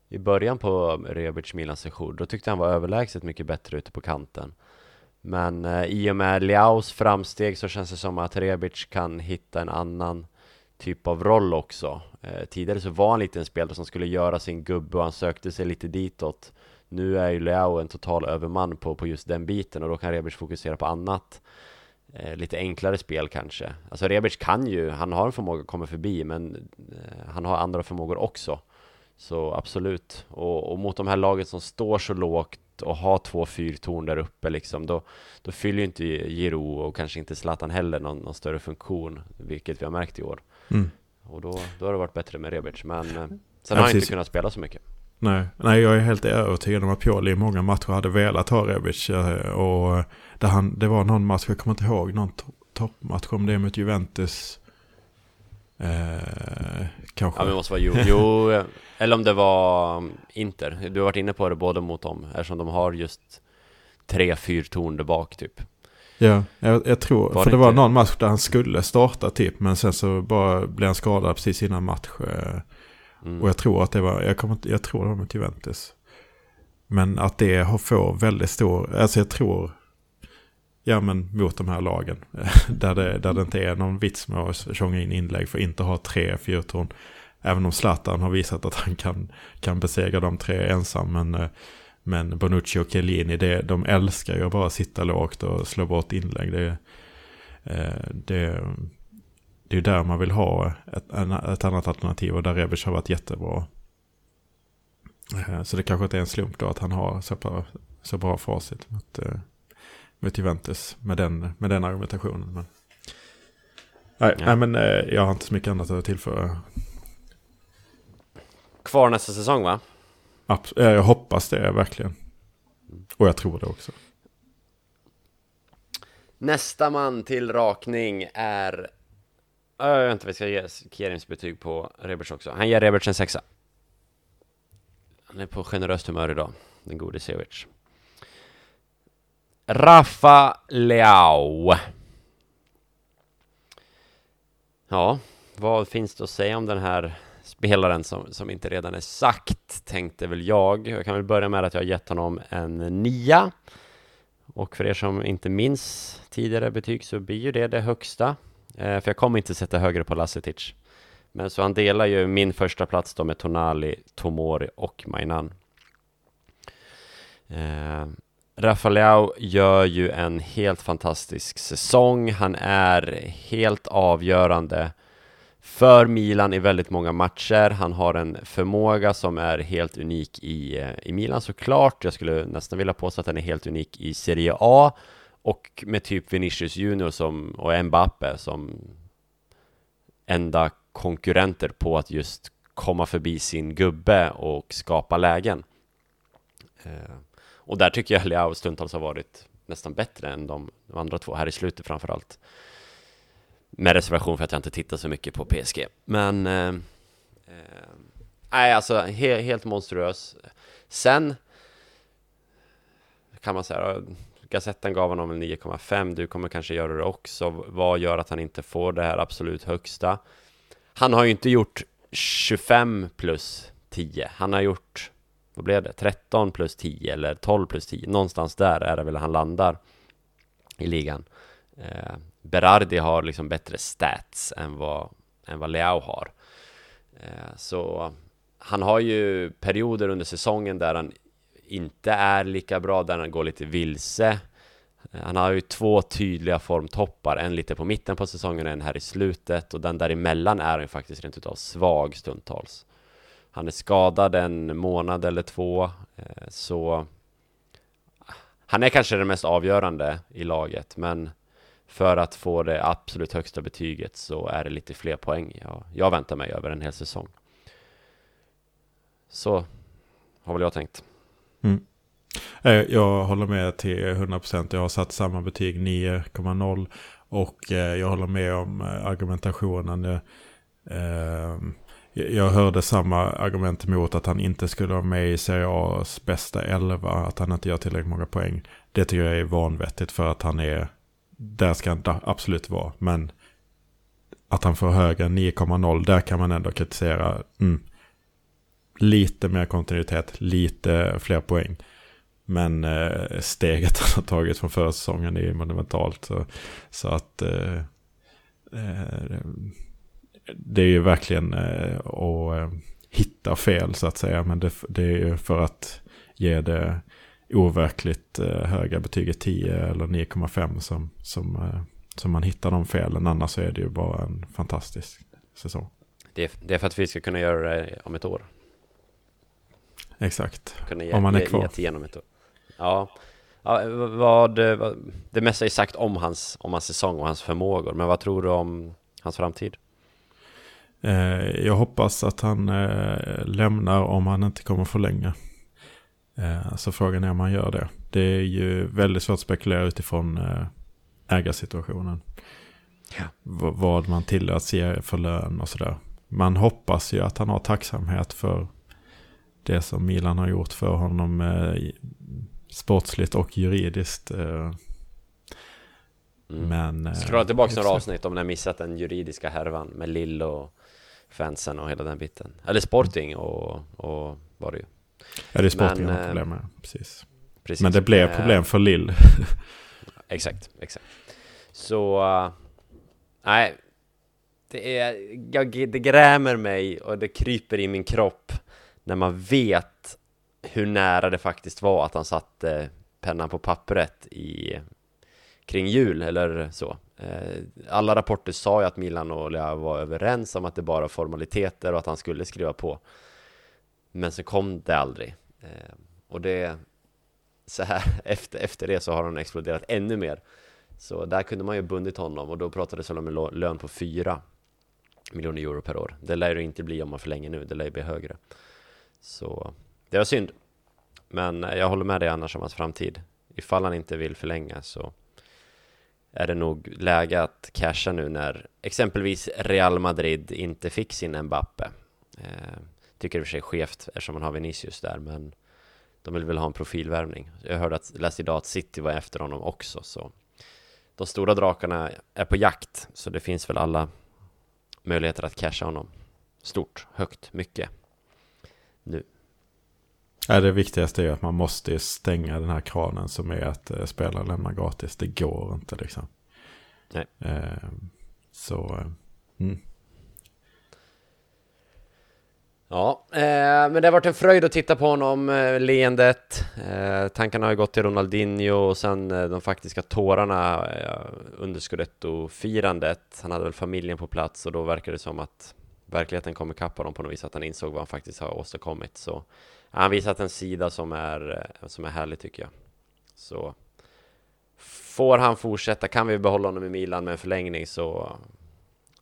i början på Rebic Milans session. Då tyckte han var överlägset mycket bättre ute på kanten. Men eh, i och med Liaos framsteg så känns det som att Rebic kan hitta en annan typ av roll också. Eh, tidigare så var han lite en spelare som skulle göra sin gubbe och han sökte sig lite ditåt. Nu är ju Leao en total överman på, på just den biten och då kan Rebic fokusera på annat. Eh, lite enklare spel kanske. Alltså Rebic kan ju, han har en förmåga att komma förbi men eh, han har andra förmågor också. Så absolut. Och, och, mot de här laget som står så lågt och har två fyrtorn där uppe liksom, då, då fyller ju inte Giro och kanske inte Zlatan heller någon, någon större funktion, vilket vi har märkt i år. Mm. Och då, då har det varit bättre med Rebic. Men eh, sen ja, har han inte kunnat spela så mycket. Nej, nej, jag är helt övertygad om att Pioli i många matcher hade velat ha Rebic. Eh, och där han, det var någon match, jag kommer inte ihåg, någon toppmatch om det mot Juventus. Eh, kanske. Ja, men det måste vara jo, eh, eller om det var mm, Inter. Du har varit inne på det både mot dem, eftersom de har just tre fyrtorn där bak typ. Ja, jag, jag tror, var för det, det var någon match där han skulle starta typ, men sen så bara blev han skadad precis innan match. Eh, mm. Och jag tror att det var, jag, kommer, jag tror det var mot Juventus. Men att det får väldigt stor, alltså jag tror, ja men mot de här lagen, där det, där det inte är någon vits med att tjonga in inlägg för att inte ha tre fyrtorn. Även om Zlatan har visat att han kan, kan besegra de tre ensam, men eh, men Bonucci och Chiellini, det, de älskar ju att bara sitta lågt och slå bort inlägg. Det, eh, det, det är ju där man vill ha ett, ett annat alternativ och där Rebic har varit jättebra. Eh, så det kanske inte är en slump då att han har så bra, så bra facit mot, mot Juventus med den, med den argumentationen. Men, nej, ja. nej, men eh, jag har inte så mycket annat att tillföra. Kvar nästa säsong va? Abs jag hoppas det verkligen. Och jag tror det också. Nästa man till rakning är... Jag vet inte vad vi ska ge Kerims betyg på Reberts också. Han ger Reberts en sexa. Han är på generöst humör idag, den gode Sevic. Rafa Leao. Ja, vad finns det att säga om den här spelaren som, som inte redan är sagt, tänkte väl jag. Jag kan väl börja med att jag har gett honom en nia. Och för er som inte minns tidigare betyg så blir ju det det högsta. Eh, för jag kommer inte sätta högre på Lasetic. Men så han delar ju min första plats då med Tonali, Tomori och Mainan. Eh, Rafaleau gör ju en helt fantastisk säsong. Han är helt avgörande för Milan i väldigt många matcher. Han har en förmåga som är helt unik i, eh, i Milan såklart. Jag skulle nästan vilja påstå att han är helt unik i Serie A och med typ Vinicius Junior som, och Mbappe som enda konkurrenter på att just komma förbi sin gubbe och skapa lägen. Eh, och där tycker jag Leao stundtals har varit nästan bättre än de, de andra två, här i slutet framförallt. Med reservation för att jag inte tittar så mycket på PSG. Men... Eh, eh, nej, alltså he helt monstruös. Sen kan man säga, Gazetten gav honom en 9,5. Du kommer kanske göra det också. Vad gör att han inte får det här absolut högsta? Han har ju inte gjort 25 plus 10. Han har gjort, vad blev det? 13 plus 10 eller 12 plus 10. Någonstans där är det väl han landar i ligan. Eh, Berardi har liksom bättre stats än vad, än vad Leao har. Eh, så han har ju perioder under säsongen där han inte är lika bra, där han går lite vilse. Eh, han har ju två tydliga formtoppar, en lite på mitten på säsongen och en här i slutet och den däremellan är han ju faktiskt rent utav svag stundtals. Han är skadad en månad eller två, eh, så han är kanske den mest avgörande i laget, men för att få det absolut högsta betyget så är det lite fler poäng jag, jag väntar mig över en hel säsong. Så har väl jag tänkt. Mm. Eh, jag håller med till 100%. Jag har satt samma betyg 9,0. Och eh, jag håller med om argumentationen. Jag hörde samma argument emot att han inte skulle vara med i Serie A's bästa elva. Att han inte gör tillräckligt många poäng. Det tycker jag är vanvettigt för att han är där ska han absolut vara. Men att han får högre än 9,0, där kan man ändå kritisera. Mm, lite mer kontinuitet, lite fler poäng. Men eh, steget han har tagit från förra säsongen är monumentalt. Så, så att eh, eh, det är ju verkligen eh, att eh, hitta fel så att säga. Men det, det är ju för att ge det overkligt eh, höga betyget 10 eller 9,5 som, som, som man hittar de felen. Annars är det ju bara en fantastisk säsong. Det är, det är för att vi ska kunna göra det om ett år. Exakt, ge, om man är kvar. Ge, ge om ett år. Ja, ja vad, vad, det mesta är sagt om hans, om hans säsong och hans förmågor. Men vad tror du om hans framtid? Eh, jag hoppas att han eh, lämnar om han inte kommer förlänga. Eh, så frågan är om man gör det. Det är ju väldigt svårt att spekulera utifrån eh, ägarsituationen. Ja. vad man tillåts ge för lön och sådär. Man hoppas ju att han har tacksamhet för det som Milan har gjort för honom eh, sportsligt och juridiskt. Mm. Men... Skrolla tillbaka några avsnitt om ni har missat den juridiska härvan med Lill och fansen och hela den biten. Eller Sporting och, och var det ju. Ja, det är Sporting har problem med. Precis. precis. Men det blev eh, problem för Lill. exakt, exakt. Så, uh, nej. Det, är, jag, det grämer mig och det kryper i min kropp när man vet hur nära det faktiskt var att han satte pennan på pappret i, kring jul eller så. Eh, alla rapporter sa ju att Milan och Leao var överens om att det bara var formaliteter och att han skulle skriva på. Men så kom det aldrig. Eh, och det så här efter, efter det så har han exploderat ännu mer. Så där kunde man ju bundit honom och då pratades det om en lön på 4 miljoner euro per år. Det lär det inte bli om man förlänger nu, det lär ju bli högre. Så det var synd. Men eh, jag håller med dig annars om hans framtid. Ifall han inte vill förlänga så är det nog läge att casha nu när exempelvis Real Madrid inte fick sin Mbappe. Eh, tycker i och för sig skevt eftersom man har Vinicius där, men de vill väl ha en profilvärvning. Jag hörde att, läste idag att City var efter honom också, så de stora drakarna är på jakt, så det finns väl alla möjligheter att casha honom. Stort, högt, mycket. Nu. Ja, det viktigaste är att man måste stänga den här kranen som är att eh, spelare lämnar gratis. Det går inte liksom. Nej. Eh, så, mm. Ja, eh, men det har varit en fröjd att titta på honom, eh, leendet. Eh, tankarna har ju gått till Ronaldinho och sen eh, de faktiska tårarna eh, under Scudetto-firandet. Han hade väl familjen på plats och då verkar det som att verkligheten kom ikapp honom på något vis, att han insåg vad han faktiskt har åstadkommit. Så han har visat en sida som är, eh, som är härlig tycker jag. Så får han fortsätta, kan vi behålla honom i Milan med en förlängning så,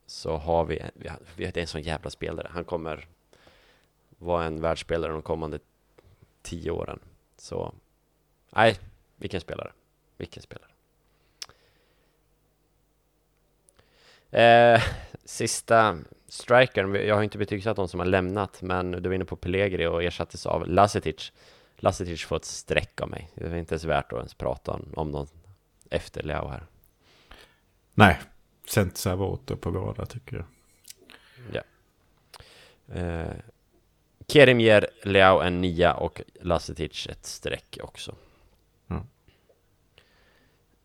så har vi, vi, har, vi har en sån jävla spelare. Han kommer vara en världsspelare de kommande tio åren. Så, nej, vilken spelare. Vilken spelare. Eh, sista strikern, jag har inte betygsatt de som har lämnat, men du var inne på Pellegri och ersattes av Lasetic. Lasetic får ett streck av mig. Det är inte ens värt att ens prata om, om någon efter Leao här. Nej, Sentsa var åter på båda tycker jag. Ja. Eh, Kerim ger Leao en nia och Lasetic ett streck också. Mm.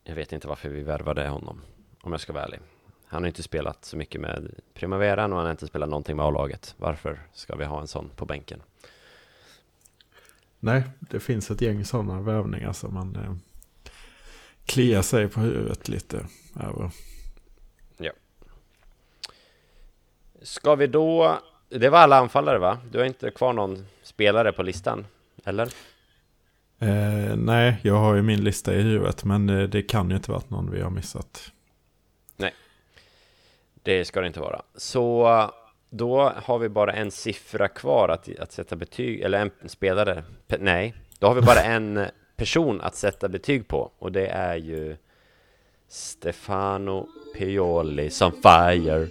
Jag vet inte varför vi värvade honom, om jag ska vara ärlig. Han har inte spelat så mycket med Primaveran och han har inte spelat någonting med A-laget. Varför ska vi ha en sån på bänken? Nej, det finns ett gäng sådana värvningar som man eh, kliar sig på huvudet lite över. Ja. Ska vi då... Det var alla anfallare va? Du har inte kvar någon spelare på listan? Eller? Eh, nej, jag har ju min lista i huvudet men eh, det kan ju inte varit någon vi har missat. Det ska det inte vara. Så eh, då har vi bara en siffra kvar att, att sätta betyg, eller en spelare, pe, nej, då har vi bara en person att sätta betyg på och det är ju Stefano Pioli som fire.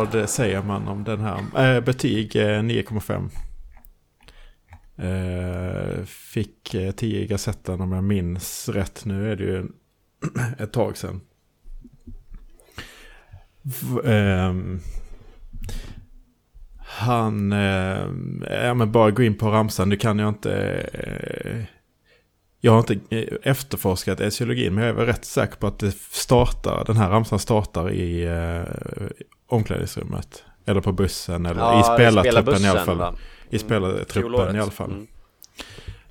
Vad säger man om den här? Äh, betyg eh, 9,5. Eh, fick 10 i Gazetten om jag minns rätt. Nu är det ju ett tag sedan. Ehm, han, ja men bara gå in på ramsan, nu kan jag inte, jag har inte eh, efterforskat etiologin men jag är väl rätt säker på att det startar, den här ramsan startar i eh, omklädningsrummet. Eller på bussen eller Ja, i spelartruppen i alla fall. va? I spelartruppen Fjolåret. i alla fall. Mm.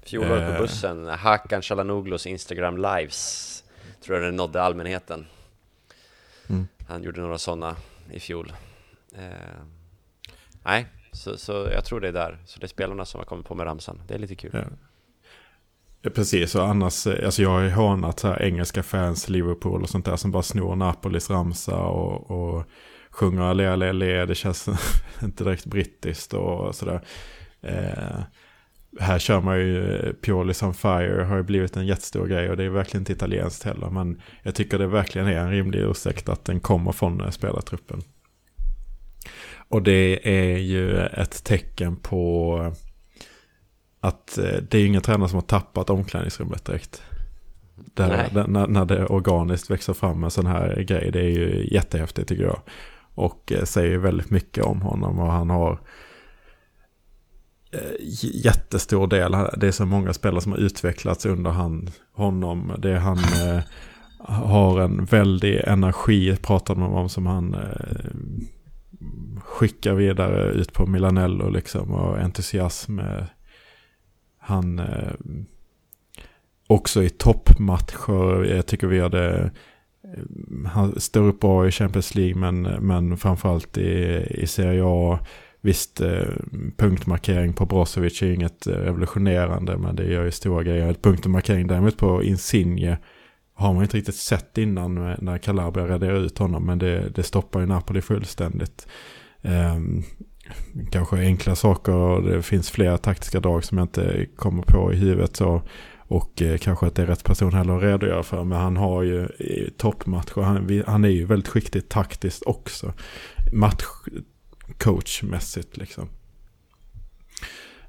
Fjolåret på Eh. bussen, Hakan Calhanoglu's Instagram lives Tror jag det nådde allmänheten Mm. Han gjorde några sådana i fjol eh, Nej, så, så jag tror det är där Så det är spelarna som har kommit på med ramsan Det är lite kul Ja. Ja, Precis, och annars, eh, alltså jag har ju hånat så här engelska fans, Liverpool och sånt där som bara snor Napolis ramsa och, och sjunger alle, alle, alle, det känns inte direkt brittiskt och sådär. Eh, här kör man ju eh, Piolis Purely on Fire, har ju blivit en jättestor grej och det är verkligen inte italienskt heller. Men jag tycker det verkligen är en rimlig ursäkt att den kommer från eh, spelartruppen. Och det är ju ett tecken på att eh, det är ju ingen tränare som har tappat omklädningsrummet direkt. där, när, när det organiskt växer fram en sån här grej. Det är ju jättehäftigt tycker jag. Och eh, säger väldigt mycket om honom och han har eh, jättestor del. Det är så många spelare som har utvecklats under han, honom. Det är han eh, har en väldig energi, pratade man om, som han eh, skickar vidare ut på Milanello liksom. Och entusiasm. Han eh, också i toppmatcher. Jag tycker vi hade eh, han står upp bra i Champions League men, men framförallt i, i Serie A. Visst, eh, punktmarkering på Brozovic är inget eh, revolutionerande men det gör ju stora grejer. Punktmarkering däremot på Insigne har man inte riktigt sett innan eh, när Calabria raderar ut honom men det, det stoppar ju Napoli fullständigt. Eh, kanske enkla saker och det finns flera taktiska drag som jag inte kommer på i huvudet. Så och eh, kanske inte är rätt person heller att redogöra för. Men han har ju toppmatcher. Han, han är ju väldigt skicklig taktiskt också. Matchcoachmässigt liksom.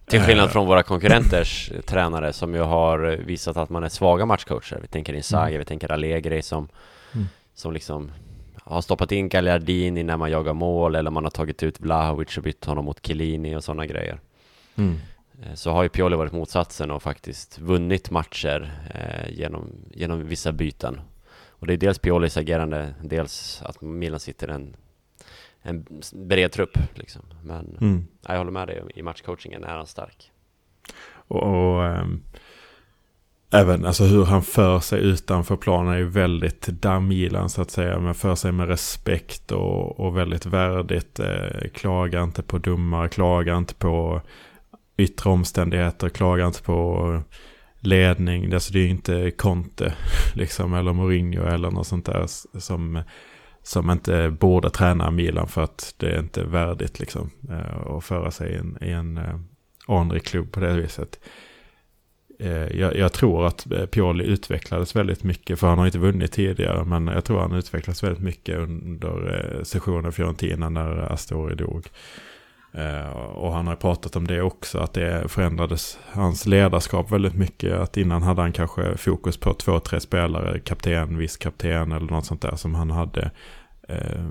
Till skillnad eh. från våra konkurrenters tränare som ju har visat att man är svaga matchcoacher. Vi tänker Inzaghi, mm. vi tänker Allegri som, mm. som liksom har stoppat in Gagliardini när man jagar mål eller man har tagit ut Vlahovic och bytt honom mot Chiellini och sådana grejer. Mm. Eh, så har ju Pioli varit motsatsen och faktiskt vunnit matcher eh, genom, genom vissa byten. Och det är dels Piolis agerande, dels att Milan sitter en, en bred trupp. Liksom. Men mm. jag håller med dig, i matchcoachingen är han stark. Och, och ähm, även alltså hur han för sig utanför planen är väldigt Damilan så att säga. Men för sig med respekt och, och väldigt värdigt. Eh, klagar inte på domare, klagar inte på yttre omständigheter, klagar inte på ledning. Alltså det är ju inte Conte liksom, eller Mourinho eller något sånt där som, som inte borde träna Milan för att det är inte värdigt liksom, eh, att föra sig i en, i en eh, anrik klubb på det viset. Eh, jag, jag, tror att eh, Pioli utvecklades väldigt mycket, för han har inte vunnit tidigare, men jag tror han utvecklades väldigt mycket under eh, sessionen Fiorentina när Astori dog. Och han har pratat om det också, att det förändrades hans ledarskap väldigt mycket. Att innan hade han kanske fokus på två, tre spelare, kapten, viss kapten eller något sånt där som han hade eh,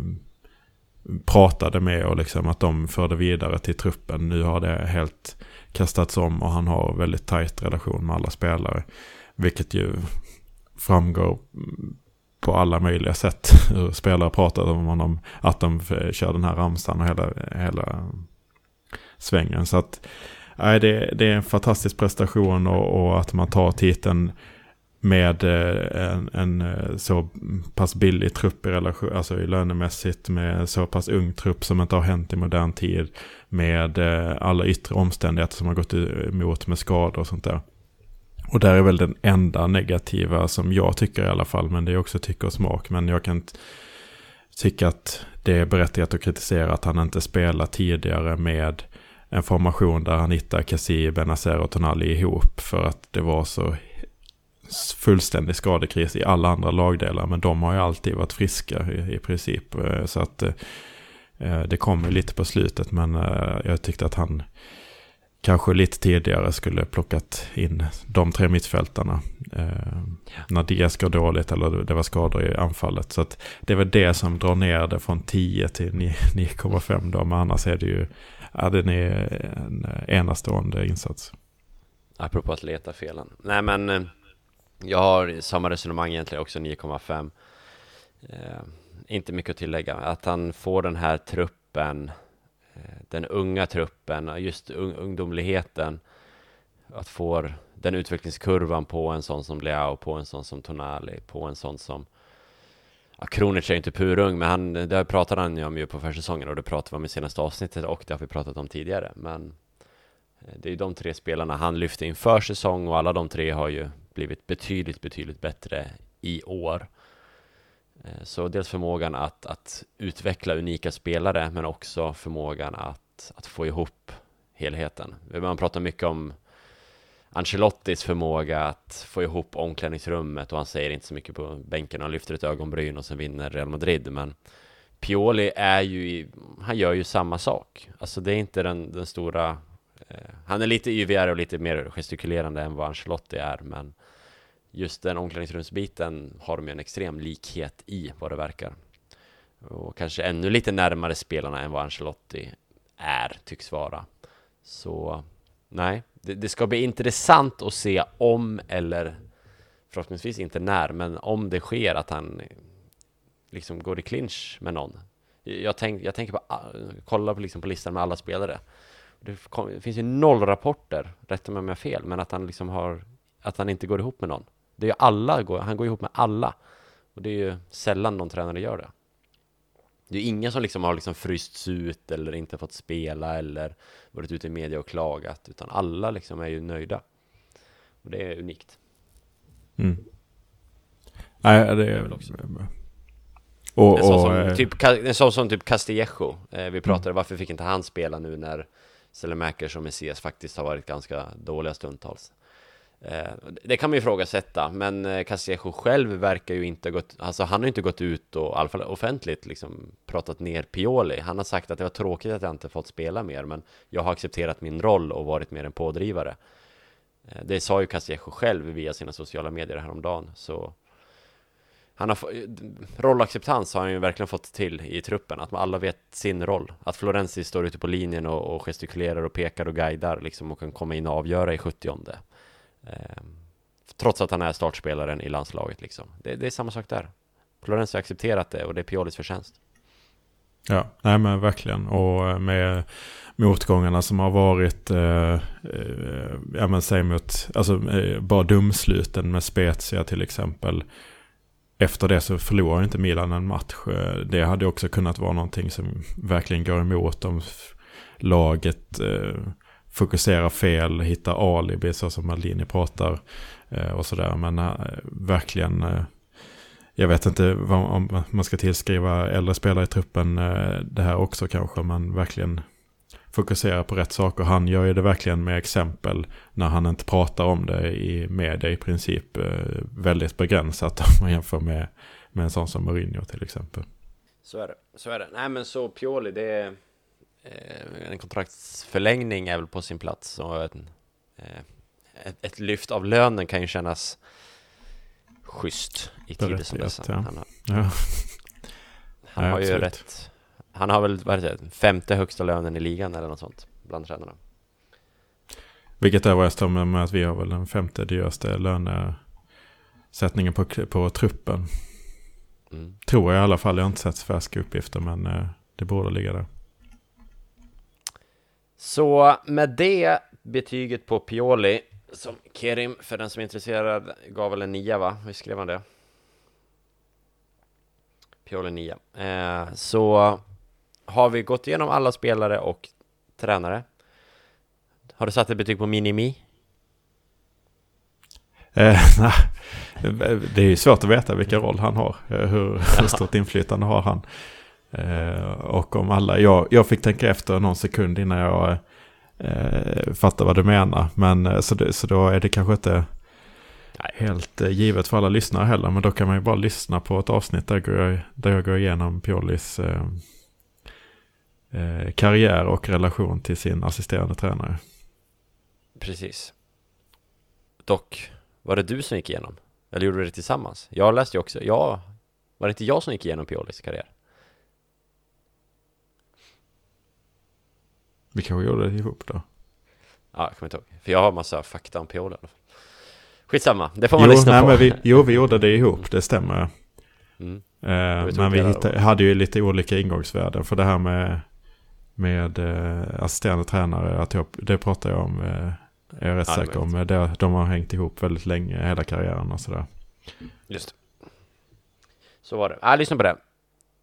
pratade med och liksom att de förde vidare till truppen. Nu har det helt kastats om och han har väldigt tajt relation med alla spelare. Vilket ju framgår på alla möjliga sätt. Hur spelare pratade om honom. Att de kör den här ramsan och hela, hela svängen. Så att nej, det, det är en fantastisk prestation och, och att man tar titeln med eh, en, en, eh, så pass billig trupp i relation, alltså i lönemässigt med så pass ung trupp som inte har hänt i modern tid. Med eh, alla yttre omständigheter som har gått emot med skador och sånt där. Och där är väl den enda negativa som jag tycker i alla fall, men det är också tycke och smak. Men jag kan tycka att det är berättigat att kritisera att han inte spelar tidigare med en formation där han hittar Kassi, Benazer och Tonali ihop. För att det var så fullständig skadekris i alla andra lagdelar. Men de har ju alltid varit friska i, i princip. Eh, så att eh, det kommer lite på slutet. Men eh, jag tyckte att han kanske lite tidigare skulle plockat in de tre mittfältarna. Ja. När Diaz går dåligt eller det var skador i anfallet. Så att det är väl det som drar ner det från 10 till 9,5 då. Men annars är det ju ja, den är en enastående insats. Apropå att leta felen. Nej men jag har samma resonemang egentligen också 9,5. Eh, inte mycket att tillägga. Att han får den här truppen Eh, den unga truppen, just ungdomligheten, att få den utvecklingskurvan på en sån som Leao, på en sån som Tonali, på en sån som Ja, Kronic är inte purung, men han, det pratade han ju om ju på försäsongen och det pratade vi om i senaste avsnittet och det har vi pratat om tidigare. Men eh, det är ju de tre spelarna han lyfte inför säsong och alla de tre har ju blivit betydligt, betydligt bättre i år. Eh, så dels förmågan att, att utveckla unika spelare men också förmågan att, att få ihop helheten. Man pratar mycket om Ancelottis förmåga att få ihop omklädningsrummet och han säger inte så mycket på bänken, han lyfter ett ögonbryn och sen vinner Real Madrid men Pioli är ju, han gör ju samma sak. Alltså det är inte den, den stora, eh, han är lite yvigare och lite mer gestikulerande än vad Ancelotti är men just den omklädningsrumsbiten har de ju en extrem likhet i vad det verkar. Och kanske ännu lite närmare spelarna än vad Ancelotti är, tycks vara. Så nej, det, det ska bli intressant att se om eller förhoppningsvis inte när, men om det sker att han liksom går i clinch med någon. Jag, tänk, jag tänker på, eh, kolla på, liksom på listan med alla spelare. Det, kom, det finns ju noll rapporter, rätta mig om jag har fel, men att han liksom har, att han inte går ihop med någon. Det är ju alla, han går ihop med alla. Och det är ju sällan någon tränare gör det. Det är ingen som liksom har liksom frysts ut eller inte fått spela eller varit ute i media och klagat, utan alla liksom är ju nöjda. Och det är unikt. Mm. Nej, det är väl också. Och, en, sån som, eh, typ, en sån som typ Castillejo. Eh, vi pratade, mm. varför fick inte han spela nu när Selemakers och Messias faktiskt har varit ganska dåliga stundtals? Eh, det kan man ju ifrågasätta, men eh, Casiejo själv verkar ju inte ha gått, alltså han har inte gått ut och i alla fall offentligt liksom pratat ner Pioli. Han har sagt att det var tråkigt att jag inte fått spela mer, men jag har accepterat min roll och varit mer en pådrivare. Eh, det sa ju Casiejo själv via sina sociala medier häromdagen, så han har rollacceptans har han ju verkligen fått till i truppen, att alla vet sin roll. Att Florenzi står ute på linjen och, och gestikulerar och pekar och guidar liksom och kan komma in och avgöra i 70 Ehm, trots att han är startspelaren i landslaget liksom. Det, det är samma sak där. Florenzi har accepterat det och det är Piolis förtjänst. Ja, nej men verkligen. Och eh, med motgångarna som har varit, eh, eh, ja men säg mot, alltså eh, bara dumsluten med Spezia till exempel. Efter det så förlorar inte Milan en match. Eh, det hade också kunnat vara någonting som verkligen går emot om laget eh, fokuserar fel, hittar alibi så som Maldini pratar eh, och sådär. Men eh, verkligen, eh, jag vet inte vad, om man ska tillskriva äldre spelare i truppen det här också kanske, men verkligen fokusera på rätt saker. Han gör ju det verkligen med exempel när han inte pratar om det i media i princip väldigt begränsat om man jämför med, med en sån som Mourinho till exempel. Så är det, så är det. Nej men så Pioli, det är en kontraktsförlängning är väl på sin plats och en, eh, ett, ett, lyft av lönen kan ju kännas schysst i tider som dessa. Ja. Han har, ja. han ja, har ju rätt han har väl, vad det, femte högsta lönen i ligan eller något sånt bland tränarna. Vilket med, med att vi har väl den femte dyraste lönesättningen på, på truppen. Mm. Tror jag i alla fall. Jag har inte sett färska uppgifter men eh, det borde ligga där. Så med det betyget på Pioli som Kerim, för den som är intresserad, gav väl en nia va? Hur skrev han det? Pioli 9. Eh, så har vi gått igenom alla spelare och tränare? Har du satt ett betyg på Minimi? Eh, det är ju svårt att veta vilken roll han har. Eh, hur, hur stort inflytande har han? Eh, och om alla, jag, jag fick tänka efter någon sekund innan jag eh, fattade vad du menar. Men eh, så, det, så då är det kanske inte helt eh, givet för alla lyssnare heller. Men då kan man ju bara lyssna på ett avsnitt där jag, där jag går igenom Pjollis eh, eh, karriär och relation till sin assisterande tränare. Precis. Dock, var det du som gick igenom? Eller gjorde du det tillsammans? Jag läste ju också, ja, var det inte jag som gick igenom Piolis karriär? Vi kanske gjorde det ihop då? Ja, jag kommer inte ihåg. För jag har massa fakta om fall. Skitsamma, det får man jo, lyssna nej, på. Men vi, jo, vi gjorde det ihop, det stämmer. Mm. Eh, men vi hittade, hade ju lite olika ingångsvärden för det här med med eh, assisterande tränare. Att jag, det pratar jag om, eh, är jag rätt ja, säker om. Det, de har hängt ihop väldigt länge, hela karriären och sådär. Just Så var det. Ja, lyssna på det.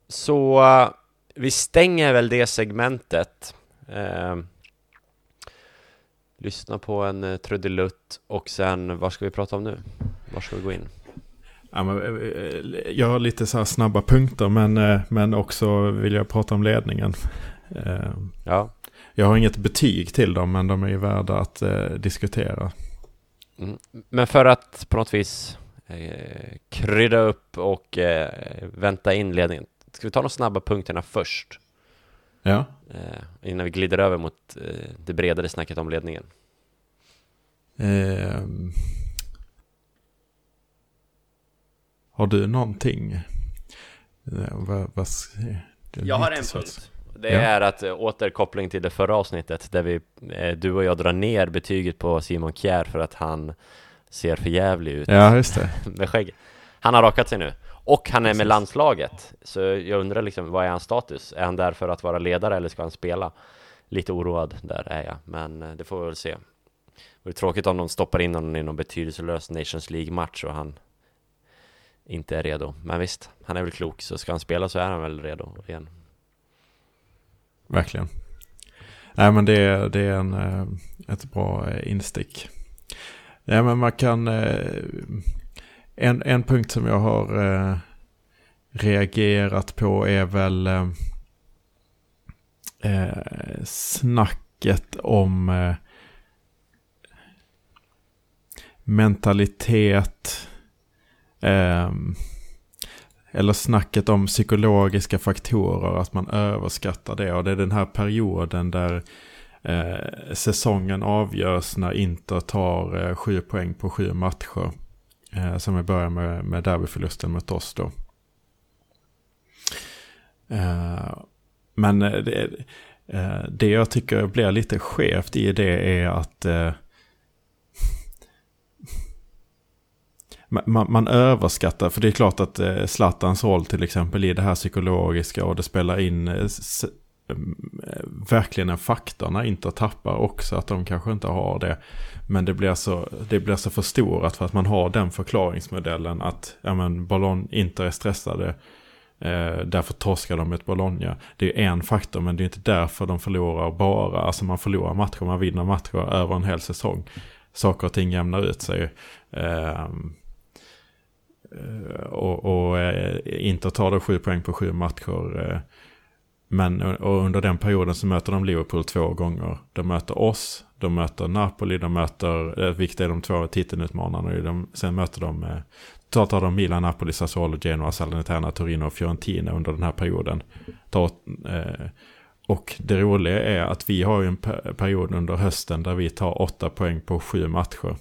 Så uh, vi stänger väl det segmentet. Uh, lyssna på en uh, trudelutt och sen, vad ska vi prata om nu? Var ska vi gå in? Ja, men, eh, jag har lite så snabba punkter men, men också vill jag prata om ledningen. Eh, ja. Jag har inget betyg till dem, men de är ju värda att eh, diskutera. Mm. Men för att på något vis eh, krydda upp och eh, vänta in ledningen. Ska vi ta de snabba punkterna först? Ja. Eh, innan vi glider över mot eh, det bredare snacket om ledningen. Ehm. har du någonting? Eh, vad, vad, jag har en punkt. Det ja. är att eh, återkoppling till det förra avsnittet där vi, eh, du och jag drar ner betyget på Simon Kjär för att han ser för jävlig ut Ja, just det Med skägg Han har rakat sig nu Och han är med landslaget Så jag undrar liksom, vad är hans status? Är han där för att vara ledare eller ska han spela? Lite oroad där är jag, men det får vi väl se det är tråkigt om de stoppar in honom i någon betydelselös Nations League-match och han inte är redo. Men visst, han är väl klok, så ska han spela så är han väl redo igen. Verkligen. Nej men det, är, det är en, eh, ett bra eh, instick. Nej men man kan... En, en punkt som jag har eh, reagerat på är väl eh, eh, snacket om mentalitet. Eh, eller snacket om psykologiska faktorer, att man överskattar det. Och det är den här perioden där eh, säsongen avgörs när Inter tar eh, sju poäng på sju matcher. Eh, som vi börjar med, med derbyförlusten mot oss då. Eh, men eh, det, eh, det jag tycker blir lite skevt i det är att eh, man, man, överskattar, för det är klart att eh, Zlatans roll till exempel i det här psykologiska och det spelar in eh, Eh, verkligen en faktor när Inter tappar också att de kanske inte har det. Men det blir så, det blir alltså så förstorat för att man har den förklaringsmodellen att ja, men, Ballon, Inter är stressade. Eh, därför torskar de ett Bologna. Det är en faktor men det är inte därför de förlorar bara. Alltså man förlorar matcher, man vinner matcher över en hel säsong. Saker och ting jämnar ut sig. Ehm, eh, och, och eh, Inter tar då sju poäng på sju matcher. Eh, men och under den perioden så möter de Liverpool två gånger. De möter oss, de möter Napoli, de möter, eh, vilket är de två titelutmanarna. De, sen möter de, eh, totalt har de Milan, Napoli, Sassuolo, Genoa, Salernitana, Torino och Fiorentina under den här perioden. Eh, och det roliga är att vi har ju en period under hösten där vi tar åtta poäng på sju matcher.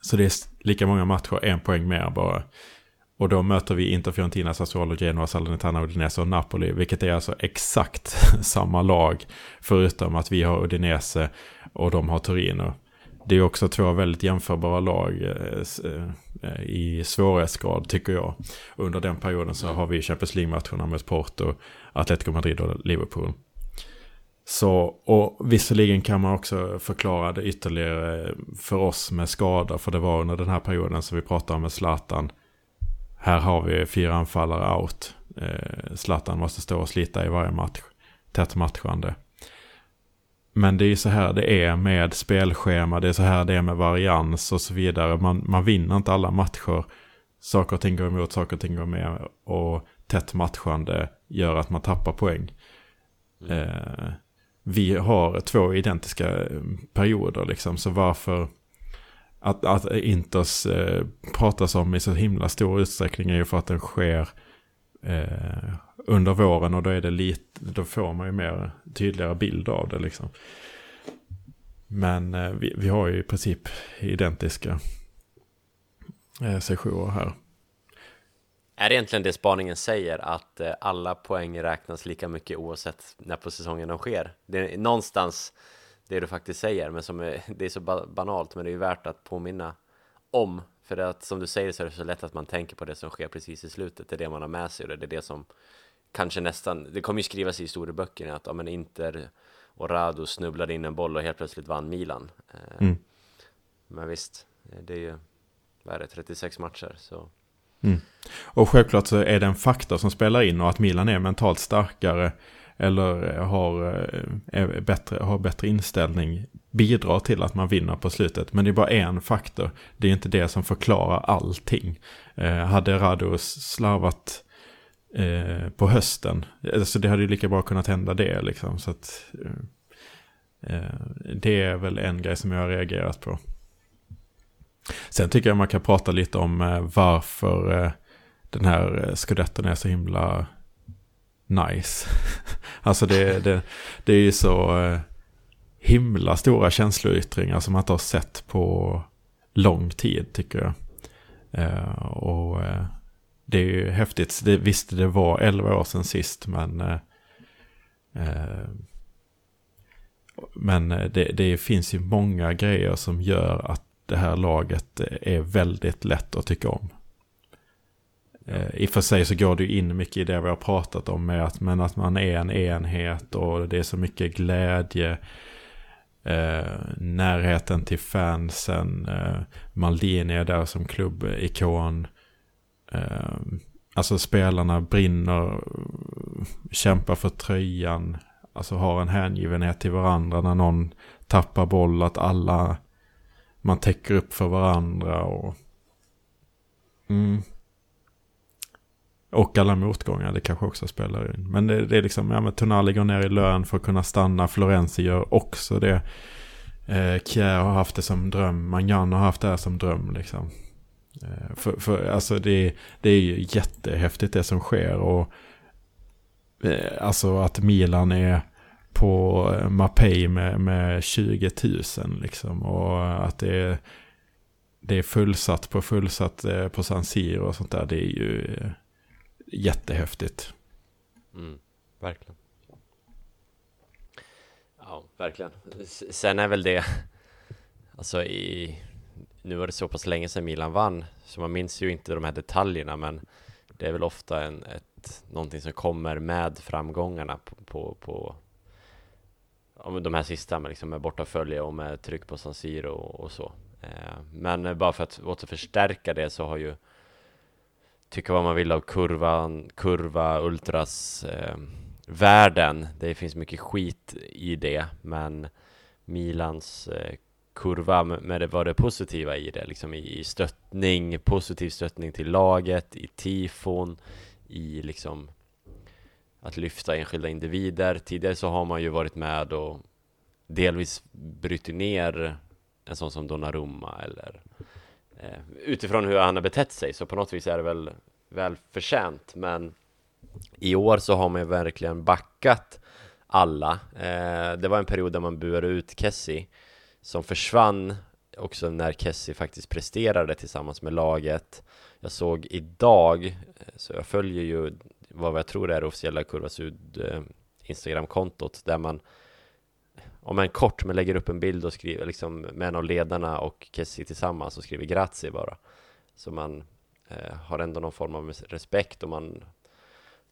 Så det är lika många matcher, en poäng mer bara. Och då möter vi Inter, Fiorentina, Sassuolo, Genoa, Salernitana, Udinese och Napoli. Vilket är alltså exakt samma lag. Förutom att vi har Udinese och de har Torino. Det är också två väldigt jämförbara lag eh, eh, i svårighetsgrad tycker jag. Under den perioden så har vi Champions League-matcherna mot Porto, Atletico Madrid och Liverpool. Så, och visserligen kan man också förklara det ytterligare för oss med skada, För det var under den här perioden som vi pratade om med Zlatan. Här har vi fyra anfallare out. Eh, Zlatan måste stå och slita i varje match. Tätt matchande. Men det är ju så här det är med spelschema. Det är så här det är med varians och så vidare. Man, man vinner inte alla matcher. Saker och ting går emot, saker och ting går med. Och tätt matchande gör att man tappar poäng. Mm. Eh, vi har två identiska perioder liksom. Så varför att, att Inters eh, pratas om i så himla stor utsträckning är ju för att den sker eh, under våren och då är det lite, då får man ju mer tydligare bild av det liksom. Men eh, vi, vi har ju i princip identiska eh, sessioner här. Är det egentligen det spaningen säger, att eh, alla poäng räknas lika mycket oavsett när på säsongen de sker? Det är någonstans det du faktiskt säger, men som är, det är så banalt, men det är ju värt att påminna om. För att som du säger så är det så lätt att man tänker på det som sker precis i slutet, det är det man har med sig och det är det som kanske nästan, det kommer ju skrivas i historieböckerna att ja, men Inter och Rado snubblade in en boll och helt plötsligt vann Milan. Eh, mm. Men visst, det är ju, vad är det, 36 matcher, så Mm. Och självklart så är det en faktor som spelar in och att Milan är mentalt starkare eller eh, har, eh, är bättre, har bättre inställning bidrar till att man vinner på slutet. Men det är bara en faktor. Det är inte det som förklarar allting. Eh, hade Rados slarvat eh, på hösten, alltså det hade ju lika bra kunnat hända det liksom. Så att, eh, det är väl en grej som jag har reagerat på. Sen tycker jag man kan prata lite om eh, varför eh, den här skudetten är så himla nice. alltså det, det, det är ju så eh, himla stora känsloyttringar som man inte har sett på lång tid tycker jag. Eh, och eh, det är ju häftigt. Det, visst, det var 11 år sedan sist, men... Eh, men det, det finns ju många grejer som gör att det här laget är väldigt lätt att tycka om. Eh, I och för sig så går det ju in mycket i det vi har pratat om med att, men att man är en enhet och det är så mycket glädje. Eh, närheten till fansen. Eh, Maldini är där som klubbikon. Eh, alltså spelarna brinner, kämpar för tröjan. Alltså har en hängivenhet till varandra när någon tappar boll. Att alla, man täcker upp för varandra. och... Mm, och alla motgångar, det kanske också spelar in. Men det, det är liksom, ja men Tonali går ner i lön för att kunna stanna. Florenzi gör också det. Eh, Kjär har haft det som dröm. Mangan har haft det här som dröm liksom. Eh, för, för alltså det, det är ju jättehäftigt det som sker. Och eh, alltså att Milan är på eh, Mapei med, med 20 000 liksom. Och att det är, det är fullsatt på fullsatt eh, på San Siro och sånt där. Det är ju eh, jättehäftigt. Mm, verkligen. Ja, verkligen. Sen är väl det, alltså i, nu var det så pass länge sedan Milan vann, så man minns ju inte de här detaljerna, men det är väl ofta en, ett, någonting som kommer med framgångarna på, på, på ja, de här sista med, liksom med bortafölje och med tryck på San Siro och, och så. Eh, men bara för att åter förstärka det så har ju tycka vad man vill av kurvan, kurva, ultras eh, världen. Det finns mycket skit i det, men Milans eh, kurva med det var det positiva i det, liksom i, i stöttning, positiv stöttning till laget, i tifon, i liksom att lyfta enskilda individer. Tidigare så har man ju varit med och delvis brutit ner en sån som Donnarumma eller Eh, Eh, utifrån hur han har betett sig så på något vis är det väl väl förtjänt men i år så har man ju verkligen backat alla. Eh, det var en period där man buade ut Kessie som försvann också när Kessie faktiskt presterade tillsammans med laget. Jag såg idag eh, så jag följer ju vad jag tror är det officiella Kurva Sud eh, Instagramkontot där man om en kort men lägger upp en bild och skriver liksom med en av ledarna och Kessie tillsammans och skriver grazie bara. Så man eh, har ändå någon form av respekt och man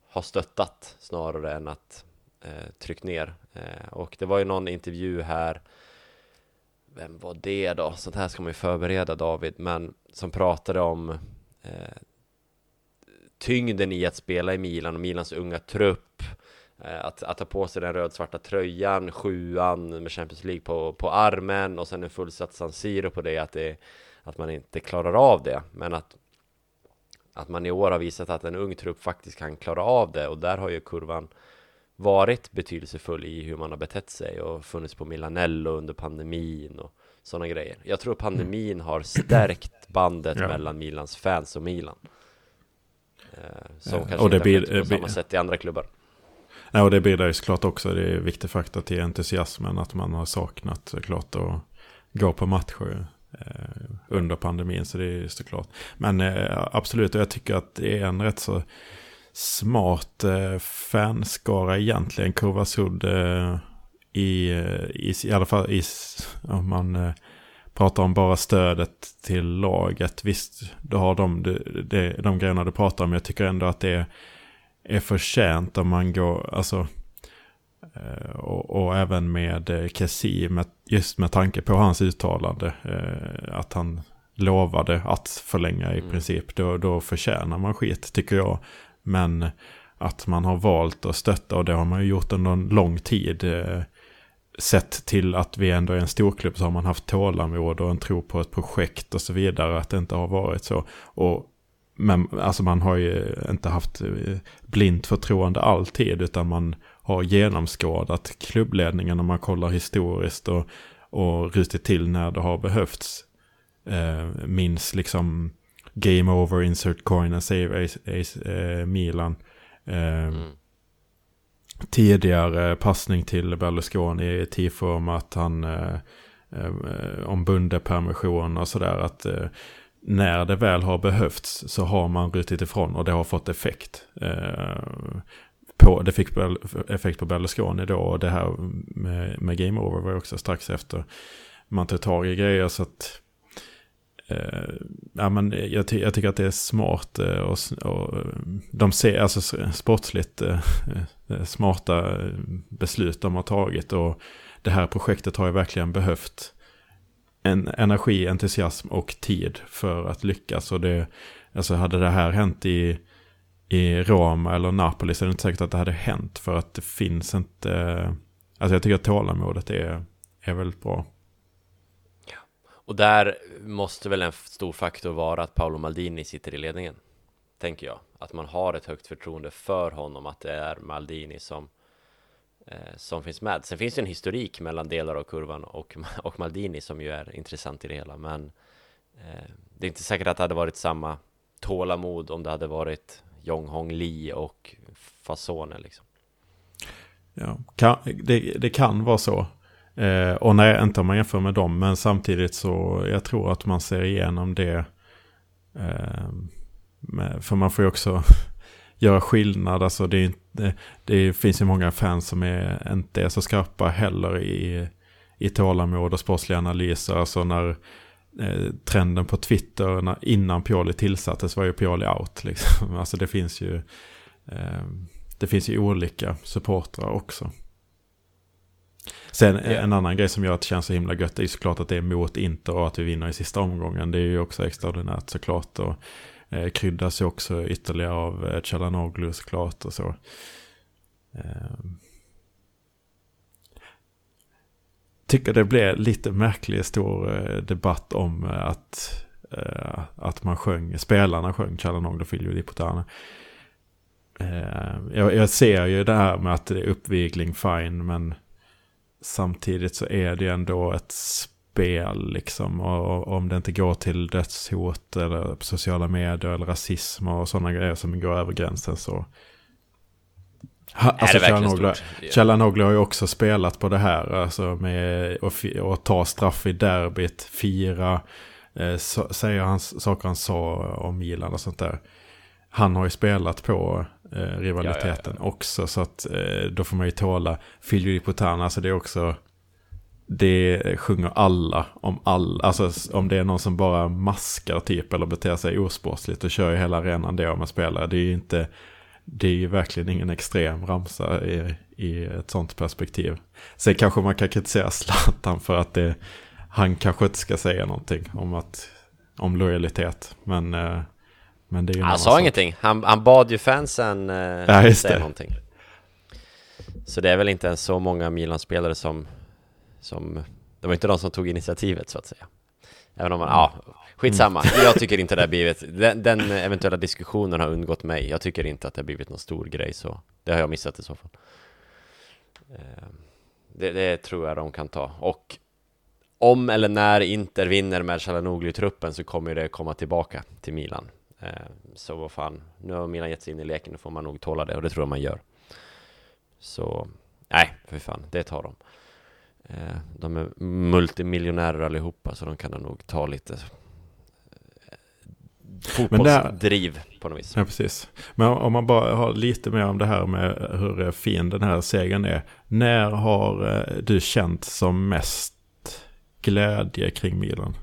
har stöttat snarare än att eh, tryckt ner. Eh, och det var ju någon intervju här vem var det då? Sånt här ska man ju förbereda David, men som pratade om eh, tyngden i att spela i Milan och Milans unga trupp Eh, att, att ta på sig den rödsvarta tröjan, sjuan med Champions League på, på armen och sen en fullsatt San Siro på det att, det, att man inte klarar av det. Men att, att man i år har visat att en ung trupp faktiskt kan klara av det och där har ju kurvan varit betydelsefull i hur man har betett sig och funnits på Milanello under pandemin och sådana grejer. Jag tror pandemin har stärkt bandet ja. mellan Milans fans och Milan. Eh, som ja. kanske och det inte blir, på samma sätt i andra klubbar. Nej, och det bidrar ju såklart också. Det är en viktig faktor till entusiasmen att man har saknat såklart att gå på matcher eh, under pandemin. Så det är såklart. Men eh, absolut, och jag tycker att det är en rätt så smart eh, fanskara egentligen. Kurvasud eh, i, eh, i, i alla fall i, om man eh, pratar om bara stödet till laget. Visst, du har de, de, de, de grejerna du pratar om. Jag tycker ändå att det är är förtjänt om man går, alltså, eh, och, och även med eh, Kessie, med, just med tanke på hans uttalande, eh, att han lovade att förlänga i mm. princip, då, då förtjänar man skit tycker jag. Men att man har valt att stötta, och det har man ju gjort under en lång tid, sett till att vi ändå är en storklubb så har man haft tålamod och en tro på ett projekt och så vidare, att det inte har varit så. Och men alltså man har ju inte haft eh, blint förtroende alltid utan man har genomskådat klubbledningen om man kollar historiskt och, och rutit till när det har behövts. Eh, minns liksom Game Over, Insert Coin and Save Ace, Ace, eh, Milan. Eh, mm. Tidigare passning till Berlusconi i tifo om att han eh, eh om bundepermission och sådär. Att när det väl har behövts så har man rutit ifrån och det har fått effekt. Eh, på, det fick effekt på Berlusconi då och det här med, med Game Over var också strax efter man tog tag i grejer så att eh, ja, men jag, ty jag, tycker att det är smart eh, och, och eh, de ser alltså sportsligt eh, eh, smarta beslut de har tagit och det här projektet har ju verkligen behövt en energi, entusiasm och tid för att lyckas och det alltså hade det här hänt i i Roma eller Napoli så är det inte säkert att det hade hänt. För att det finns inte... Eh, alltså jag tycker att tålamodet är, är väldigt bra. Ja. Och där måste väl en stor faktor vara att Paolo Maldini sitter i ledningen. Tänker jag. Att man har ett högt förtroende för honom. Att det är Maldini som, eh, Eh, som finns med. Sen finns det en historik mellan delar av kurvan och, och Maldini som ju är intressant i det hela. Men eh, det är inte säkert att det hade varit samma tålamod om det hade varit Jong Hong Lee och fasoner liksom. Ja, kan, det, det kan vara så. Eh, och nej, inte om man jämför med dem, men samtidigt så jag tror att man ser igenom det. Eh, med, för man får ju också göra skillnad. Alltså det, det, det, finns ju många fans som är, inte är så skarpa heller i, i tålamod och sportsliga analyser. Alltså när Eh, trenden på Twitter när, innan Pioli tillsattes var ju Pioli out. Liksom. Alltså det finns ju, eh, det finns ju olika supportrar också. Sen yeah. en annan grej som gör att det känns så himla gött är ju såklart att det är mot Inter och att vi vinner i sista omgången. Det är ju också extraordinärt såklart. Och eh, kryddas ju också ytterligare av eh, Chalanoglu såklart och så. Eh, tycker det blev lite märklig stor eh, debatt om eh, att, eh, att man sjöng, spelarna sjöng Chalanoglu Filio di Putana. Ehm, jag, jag, ser ju det här med att det är uppvigling, fine, men samtidigt så är det ju ändå ett spel liksom. Och, och om det inte går till dödshot eller sociala medier eller rasism och sådana grejer som går över gränsen så ha, alltså Chalanoglu har ju också spelat på det här. Alltså med att ta straff i derbyt, fira, eh, säga hans, saker han sa om Milan och sånt där. Han har ju spelat på eh, rivaliteten ja, ja, också. Så att eh, då får man ju tåla. Filio di Putana, alltså det är också... Det sjunger alla om alla. Alltså om det är någon som bara maskar typ eller beter sig osportsligt och kör ju hela arenan det om man spelar. Det är ju inte det är ju verkligen ingen extrem ramsa i, i ett sånt perspektiv. Sen kanske man kan kritisera Zlatan för att det, han kanske inte ska säga någonting om, att, om lojalitet. Men, eh, men det är ju Han sa sak. ingenting, han, han bad ju fansen eh, ja, säga det. någonting. Så det är väl inte ens så många Milan-spelare som, som, det var inte de som tog initiativet så att säga. Även om man, ja, Skitsamma, mm. jag tycker inte det har blivit, den, den, eventuella diskussionen har undgått mig. Jag tycker inte att det har blivit någon stor grej så, det har jag missat i så fall. Eh, det, det tror jag de kan ta. Och om eller när Inter vinner med Chalanoglu i truppen så kommer det komma tillbaka till Milan. Eh, så vad fan, nu har Milan gett sig in i leken, då får man nog tåla det och det tror jag man gör. Så, nej, för fan, det tar de. Eh, de är multimiljonärer allihopa så de kan nog ta lite fotbollsdriv på något vis. Ja, precis. Men om man bara har lite mer om det här med hur fin den här segern är. När har eh, du känt som mest glädje kring Milan?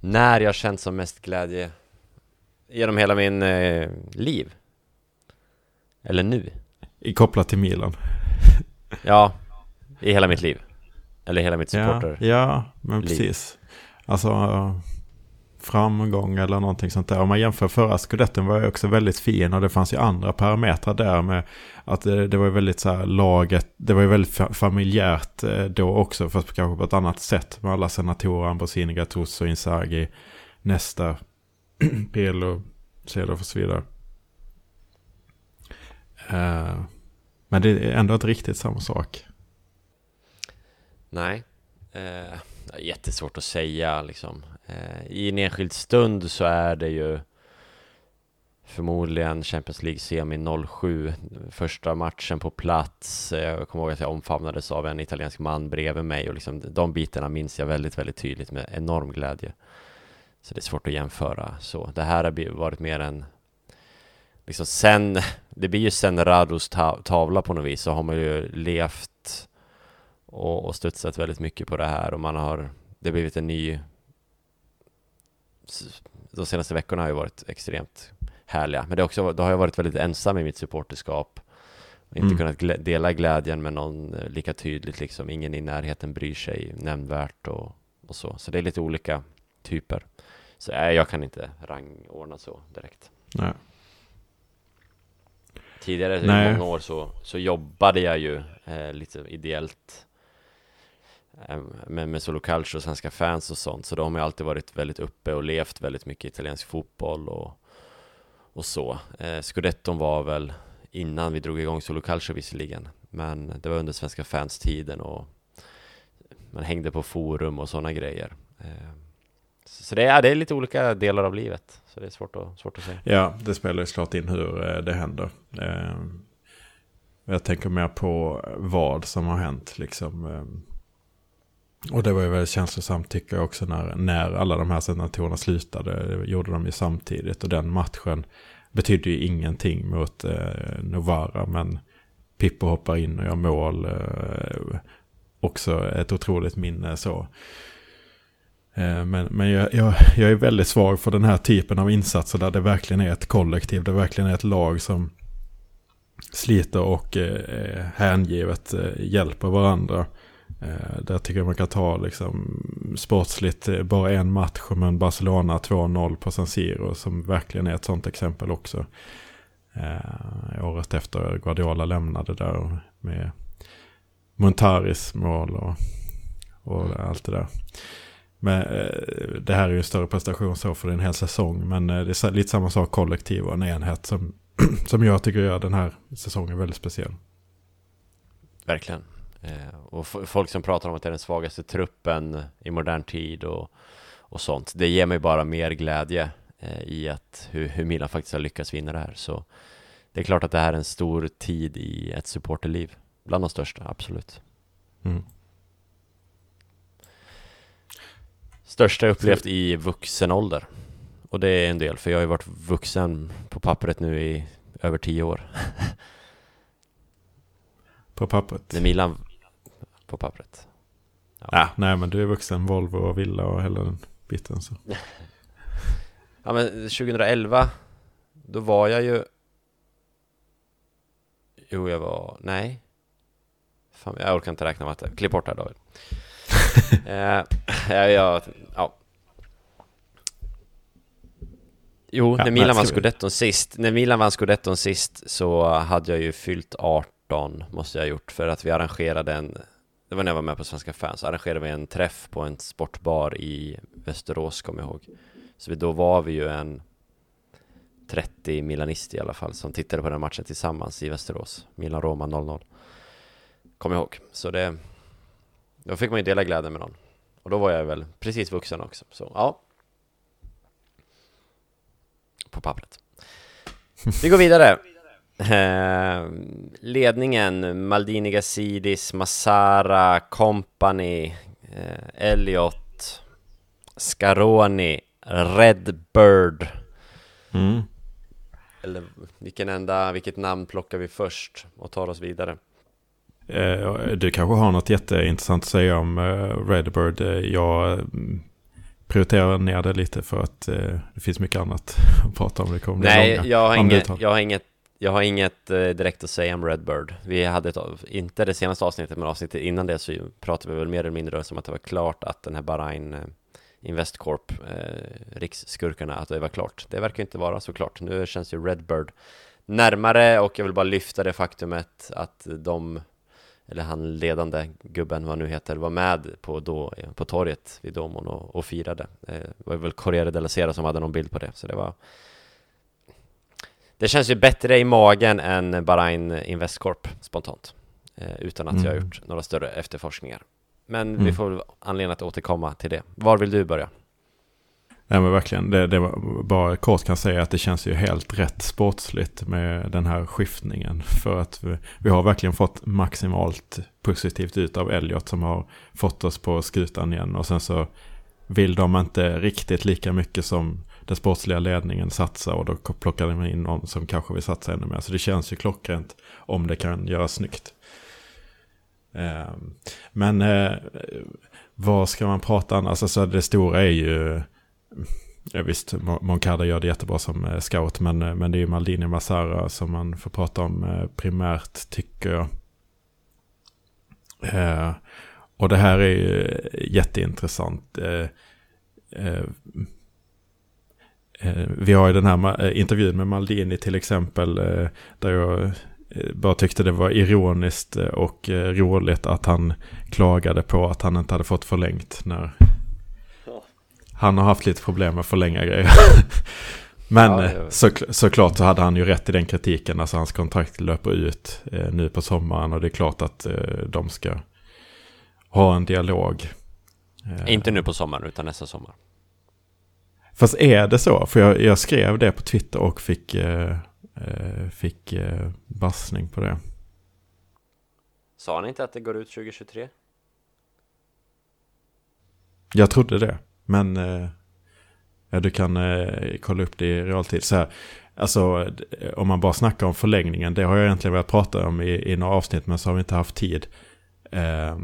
När jag känt som mest glädje? Genom hela min eh, liv? Eller nu? I kopplat till Milan? ja, i hela mitt liv. Eller hela mitt supporter. Ja, ja men precis. Alltså framgång eller någonting sånt där. Om man jämför förra skudetten var ju också väldigt fin och det fanns ju andra parametrar där med att det, det var väldigt så här laget, det var ju väldigt familjärt eh, då också fast kanske på ett annat sätt med alla senatorer, Ambrosini, Gattuso, Inzaghi, Nesta, Pirlo, Cedorf och så vidare. Eh, men det är ändå inte riktigt samma sak. Nej. Uh jättesvårt att säga liksom. Eh, I en enskild stund så är det ju förmodligen Champions League semi 07 Första matchen på plats Jag kommer ihåg att jag omfamnades av en italiensk man bredvid mig och liksom de bitarna minns jag väldigt, väldigt tydligt med enorm glädje Så det är svårt att jämföra så Det här har varit mer en Liksom sen Det blir ju sen Rados tavla på något vis så har man ju levt och, och studsat väldigt mycket på det här och man har Det har blivit en ny de senaste veckorna har ju varit extremt härliga. Men det, också, då har jag varit väldigt ensam i mitt supporterskap. Inte mm. kunnat glä dela glädjen med någon eh, lika tydligt liksom. Ingen i närheten bryr sig nämnvärt och, och så. Så det är lite olika typer. Så äh, jag kan inte rangordna så direkt. Nej. Tidigare, i många år, så, så jobbade jag ju eh, lite ideellt eh, med, med Solo Culture och svenska fans och sånt. Så de har alltid varit väldigt uppe och levt väldigt mycket italiensk fotboll och och så. Eh, Scudetton var väl innan vi drog igång Solo Culture visserligen, men det var under svenska fans-tiden och man hängde på forum och sådana grejer. Eh, så det är, det är lite olika delar av livet, så det är svårt att, svårt att säga. Ja, det spelar ju såklart in hur eh, det händer. Ehm, jag tänker mer på vad som har hänt liksom. Ehm. Och det var ju väldigt känslosamt tycker jag också när, när alla de här senatorerna slutade. Det gjorde de ju samtidigt och den matchen betydde ju ingenting mot eh, Novara. Men Pippo hoppar in och gör mål. Eh, också ett otroligt minne så. Eh, men, men jag, jag, jag, är väldigt svag för den här typen av insatser där det verkligen är ett kollektiv. Det verkligen är ett lag som sliter och eh, hängivet eh, hjälper varandra. Eh, där tycker jag man kan ta liksom sportsligt eh, bara en match men Barcelona 2-0 på San Siro som verkligen är ett sånt exempel också. Eh, året efter Guardiola lämnade där med Montaris mål och, och allt det där. Men eh, det här är ju en större prestation så för en hel säsong. Men eh, det är lite samma sak kollektiv och en enhet som, som jag tycker gör den här säsongen väldigt speciell. Verkligen. Eh, och folk som pratar om att det är den svagaste truppen i modern tid och, och sånt. Det ger mig bara mer glädje i att hur, hur Milan faktiskt har lyckats vinna det här. Så det är klart att det här är en stor tid i ett supporterliv. Bland de största, absolut. Mm. Största jag upplevt i vuxen ålder. Och det är en del, för jag har ju varit vuxen på pappret nu i över tio år. på pappret? När Milan, på pappret. Ja. ja, nej men du är vuxen, Volvo och villa och hela den biten så. ja men 2011, då var jag ju... Jo, jag var... Nej. Fan, jag orkar inte räkna matte. Klipp bort det här David. eh, jag, ja. Jo, ja, när Milan vann scudetton sist, när Milan vann scudetton sist så hade jag ju fyllt 18, måste jag ha gjort, för att vi arrangerade en det var när jag var med på Svenska fans, arrangerade vi en träff på en sportbar i Västerås, kommer jag ihåg. Så då var vi ju en 30 milanister i alla fall som tittade på den matchen tillsammans i Västerås. Milan-Roma 0-0. Kommer jag ihåg. Så det... Då fick man ju dela glädjen med någon. Och då var jag väl precis vuxen också. Så ja. På pappret. Vi går vidare. Eh, ledningen, Maldini, Gazidis, Massara, Company, eh, Elliot, Scaroni, Redbird. Mm. Eller vilken enda, vilket namn plockar vi först och tar oss vidare? Eh, du kanske har något jätteintressant att säga om eh, Redbird. Eh, jag mm, prioriterar ner det lite för att det finns mycket annat att prata om. Det kommer Nej, jag har, inget, jag har inget jag har inget direkt att säga om Redbird. Vi hade ett, inte det senaste avsnittet, men avsnittet innan det så pratade vi väl mer eller mindre som att det var klart att den här Bahrain Investcorp, eh, riksskurkarna, att det var klart. Det verkar inte vara så klart. Nu känns ju Redbird närmare och jag vill bara lyfta det faktumet att de, eller han ledande gubben, vad nu heter, var med på, då, på torget vid Domon och, och firade. Eh, det var väl Corriere della Sera som hade någon bild på det, så det var det känns ju bättre i magen än Bahrain Investcorp spontant. Eh, utan att mm. jag har mm. gjort några större efterforskningar. Men mm. vi får anledning att återkomma till det. Var vill du börja? Nej men verkligen, det, det var bara kort kan säga att det känns ju helt rätt sportsligt med den här skiftningen. För att vi, vi har verkligen fått maximalt positivt ut av Elliot som har fått oss på skutan igen. Och sen så vill de inte riktigt lika mycket som den sportsliga ledningen satsa och då plockar de in någon som kanske vill satsa ännu mer. Så det känns ju klockrent om det kan göras snyggt. Ehm, men eh, vad ska man prata annars? Alltså det stora är ju Ja, visst, Moncada gör det jättebra som eh, scout. Men, eh, men det är ju Maldini och Massara som man får prata om eh, primärt tycker jag. Eh, och det här är ju jätteintressant. Eh, eh, vi har ju den här intervjun med Maldini till exempel. där jag bara tyckte det var ironiskt och roligt att han klagade på att han inte hade fått förlängt när han har haft lite problem med att förlänga grejer. Men ja, så, såklart så hade han ju rätt i den kritiken. Alltså hans kontrakt löper ut eh, nu på sommaren och det är klart att eh, de ska ha en dialog. Eh. Inte nu på sommaren utan nästa sommar. Fast är det så? För jag, jag skrev det på Twitter och fick, eh, eh fick eh, bassning på det. Sa han inte att det går ut 2023? Jag trodde det. Men eh, du kan eh, kolla upp det i realtid. Så här, alltså, om man bara snackar om förlängningen, det har jag egentligen velat prata om i, i några avsnitt, men så har vi inte haft tid. Eh,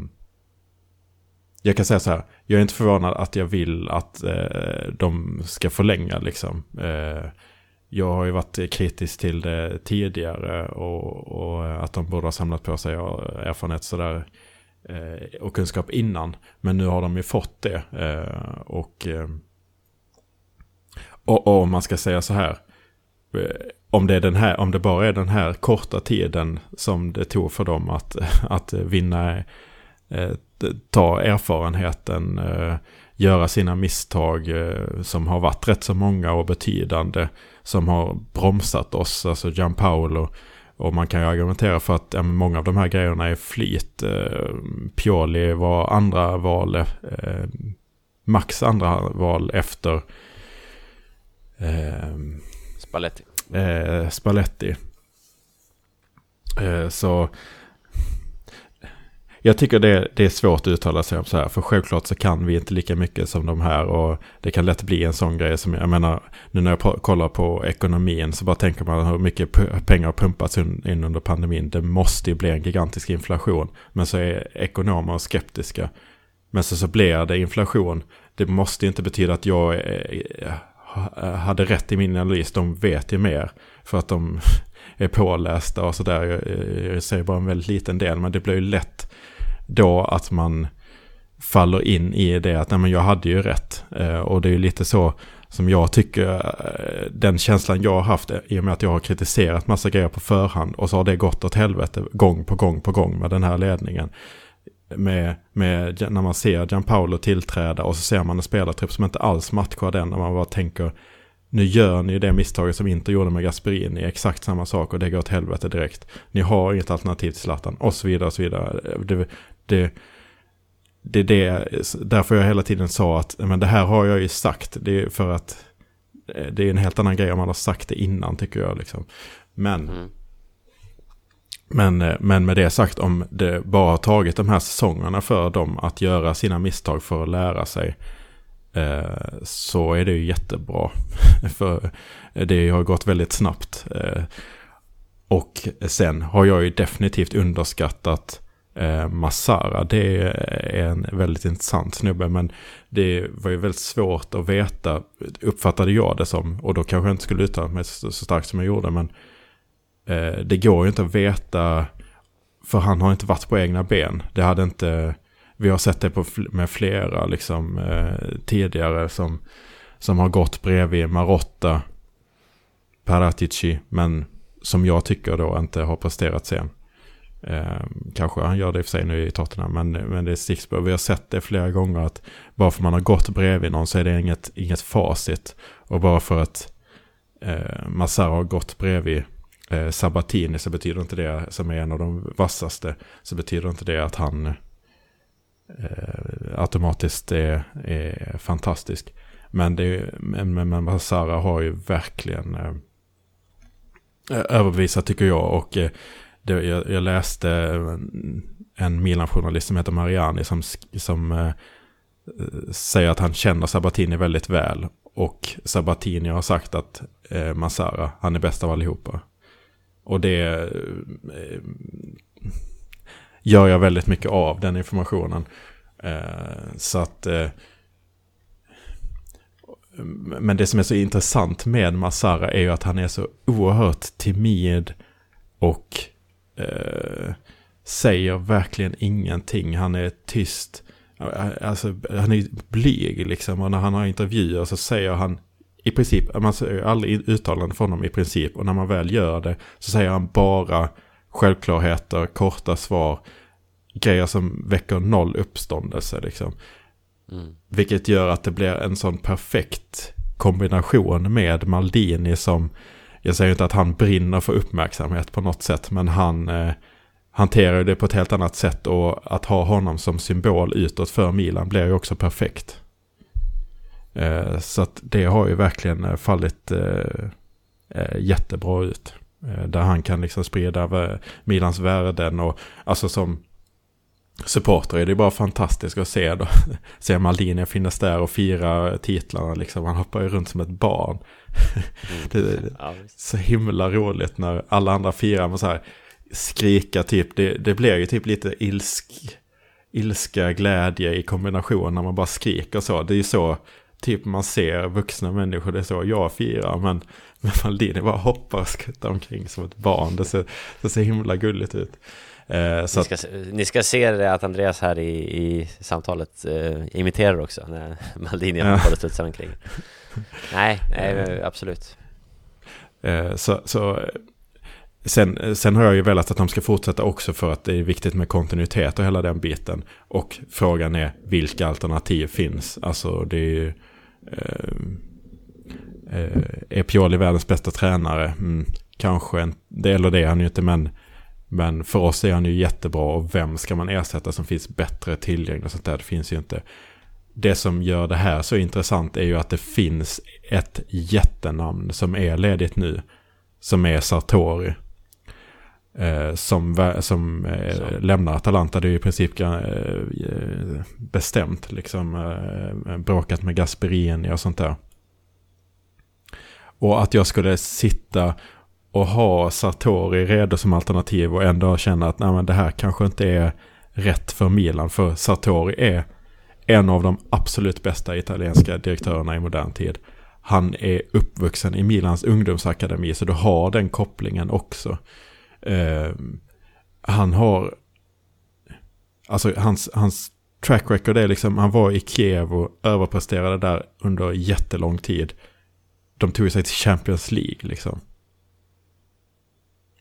jag kan säga så här, jag är inte förvånad att jag vill att eh, de ska förlänga liksom. Eh, jag har ju varit kritisk till det tidigare och, och, att de borde ha samlat på sig erfarenhet sådär eh, Eh, och kunskap innan. Men nu har de ju fått det. Eh, och, eh, och, och om man ska säga så här. Om det, är den här, om det bara är den här korta tiden som det tog för dem att, att vinna, ta erfarenheten, göra sina misstag som har varit rätt så många och betydande, som har bromsat oss, alltså Gianpaolo och man kan ju argumentera för att ja, många av de här grejerna är flyt. Eh, Pioli var andra val, eh, Max andra val efter eh, Spalletti. Eh, Spalletti. Eh, så jag tycker det, det, är svårt att uttala sig om så här. För självklart så kan vi inte lika mycket som de här. Och det kan lätt bli en sån grej som, jag menar, nu när jag kollar på ekonomin så bara tänker man hur mycket pengar har pumpats in under pandemin. Det måste ju bli en gigantisk inflation. Men så är ekonomer skeptiska. Men så, så blir det inflation. Det måste inte betyda att jag eh, eh, hade rätt i min analys. De vet ju mer. För att de är pålästa och sådär. Jag, jag säger bara en väldigt liten del. Men det blir ju lätt då att man faller in i det att nej, men jag hade ju rätt. Eh, och det är ju lite så som jag tycker, eh, den känslan jag har haft eh, i och med att jag har kritiserat massa grejer på förhand och så har det gått åt helvete gång på gång på gång med den här ledningen. Med, med när man ser Gianpaolo tillträda och så ser man en spelartrupp som inte alls matchar den när man bara tänker nu gör ni det misstaget som inte gjorde med Gasperini, exakt samma sak och det går åt helvete direkt. Ni har inget alternativ till Zlatan och så vidare och så vidare. Det, det, det är det, därför jag hela tiden sa att men det här har jag ju sagt. Det är för att eh, det är en helt annan grej om man har sagt det innan tycker jag. Liksom. Men, mm. men, eh, men med det sagt, om det bara har tagit de här säsongerna för dem att göra sina misstag för att lära sig. Eh, så är det ju jättebra. för det har gått väldigt snabbt. Och sen har jag ju definitivt underskattat eh, Massara. Det är en väldigt intressant snubbe. Men det var ju väldigt svårt att veta, uppfattade jag det som. Och då kanske jag inte skulle uttala mig så, så starkt som jag gjorde. Men eh, det går ju inte att veta, för han har inte varit på egna ben. Det hade inte, vi har sett det på, med flera liksom, eh, tidigare som, som har gått bredvid Marotta, Paratici, men som jag tycker då inte har presterat sen. Eh, kanske han gör det i och för sig nu i Tottenham, men, men det är stickspår. Vi har sett det flera gånger att bara för att man har gått bredvid någon så är det inget, inget facit. Och bara för att eh, Massar har gått bredvid eh, Sabatini så betyder inte det, som är en av de vassaste, så betyder inte det att han eh, automatiskt är, är fantastisk. Men, det, men, men Massara har ju verkligen eh, överbevisat tycker jag. Och eh, det, jag, jag, läste eh, en Milan-journalist som heter Mariani som, som eh, eh, säger att han känner Sabatini väldigt väl. Och Sabatini har sagt att eh, Massara, han är bäst av allihopa. Och det eh, gör jag väldigt mycket av, den informationen. Eh, så att... Eh, men det som är så intressant med Massara är ju att han är så oerhört timid och eh, säger verkligen ingenting. Han är tyst. Alltså, han är blyg liksom. Och när han har intervjuer så säger han i princip, man säger aldrig uttalande från honom i princip. Och när man väl gör det så säger han bara självklarheter, korta svar. Grejer som väcker noll uppståndelse liksom. Mm. Vilket gör att det blir en sån perfekt kombination med Maldini som, jag säger inte att han brinner för uppmärksamhet på något sätt, men han eh, hanterar det på ett helt annat sätt och att ha honom som symbol utåt för Milan blir ju också perfekt. Eh, så att det har ju verkligen eh, fallit eh, eh, jättebra ut. Eh, där han kan liksom sprida eh, Milans värden och alltså som supporter är det bara fantastiskt att se då. Se Maldini finnas där och fira titlarna liksom. Han hoppar ju runt som ett barn. Mm. det är så himla roligt när alla andra firar med så här skrika typ. Det, det blir ju typ lite ilsk, ilska, glädje i kombination när man bara skriker så. Det är ju så typ man ser vuxna människor, det är så jag firar. Men, men Maldini bara hoppar och skuttar omkring som ett barn. Det ser, det ser himla gulligt ut. Eh, så ni, ska, att, ni ska se det att Andreas här i, i samtalet eh, imiterar också när Maldini hoppar och studsar omkring. nej, nej, absolut. Eh, så, så Sen, sen har jag ju velat att de ska fortsätta också för att det är viktigt med kontinuitet och hela den biten. Och frågan är vilka alternativ finns. Alltså det är ju... Eh, eh, är Pioli världens bästa tränare? Mm, kanske en, det eller det han ju inte men, men för oss är han ju jättebra och vem ska man ersätta som finns bättre tillgängligt och sånt där? Det finns ju inte. Det som gör det här så intressant är ju att det finns ett jättenamn som är ledigt nu. Som är Sartori. Eh, som som eh, lämnar Atalanta. Det är ju i princip eh, bestämt. Liksom, eh, bråkat med Gasperini och sånt där. Och att jag skulle sitta och ha Sartori redo som alternativ och ändå känna att nej, men det här kanske inte är rätt för Milan. För Sartori är en av de absolut bästa italienska direktörerna i modern tid. Han är uppvuxen i Milans ungdomsakademi så du har den kopplingen också. Eh, han har, alltså hans, hans track record är liksom, han var i Kiev och överpresterade där under jättelång tid. De tog sig till Champions League liksom.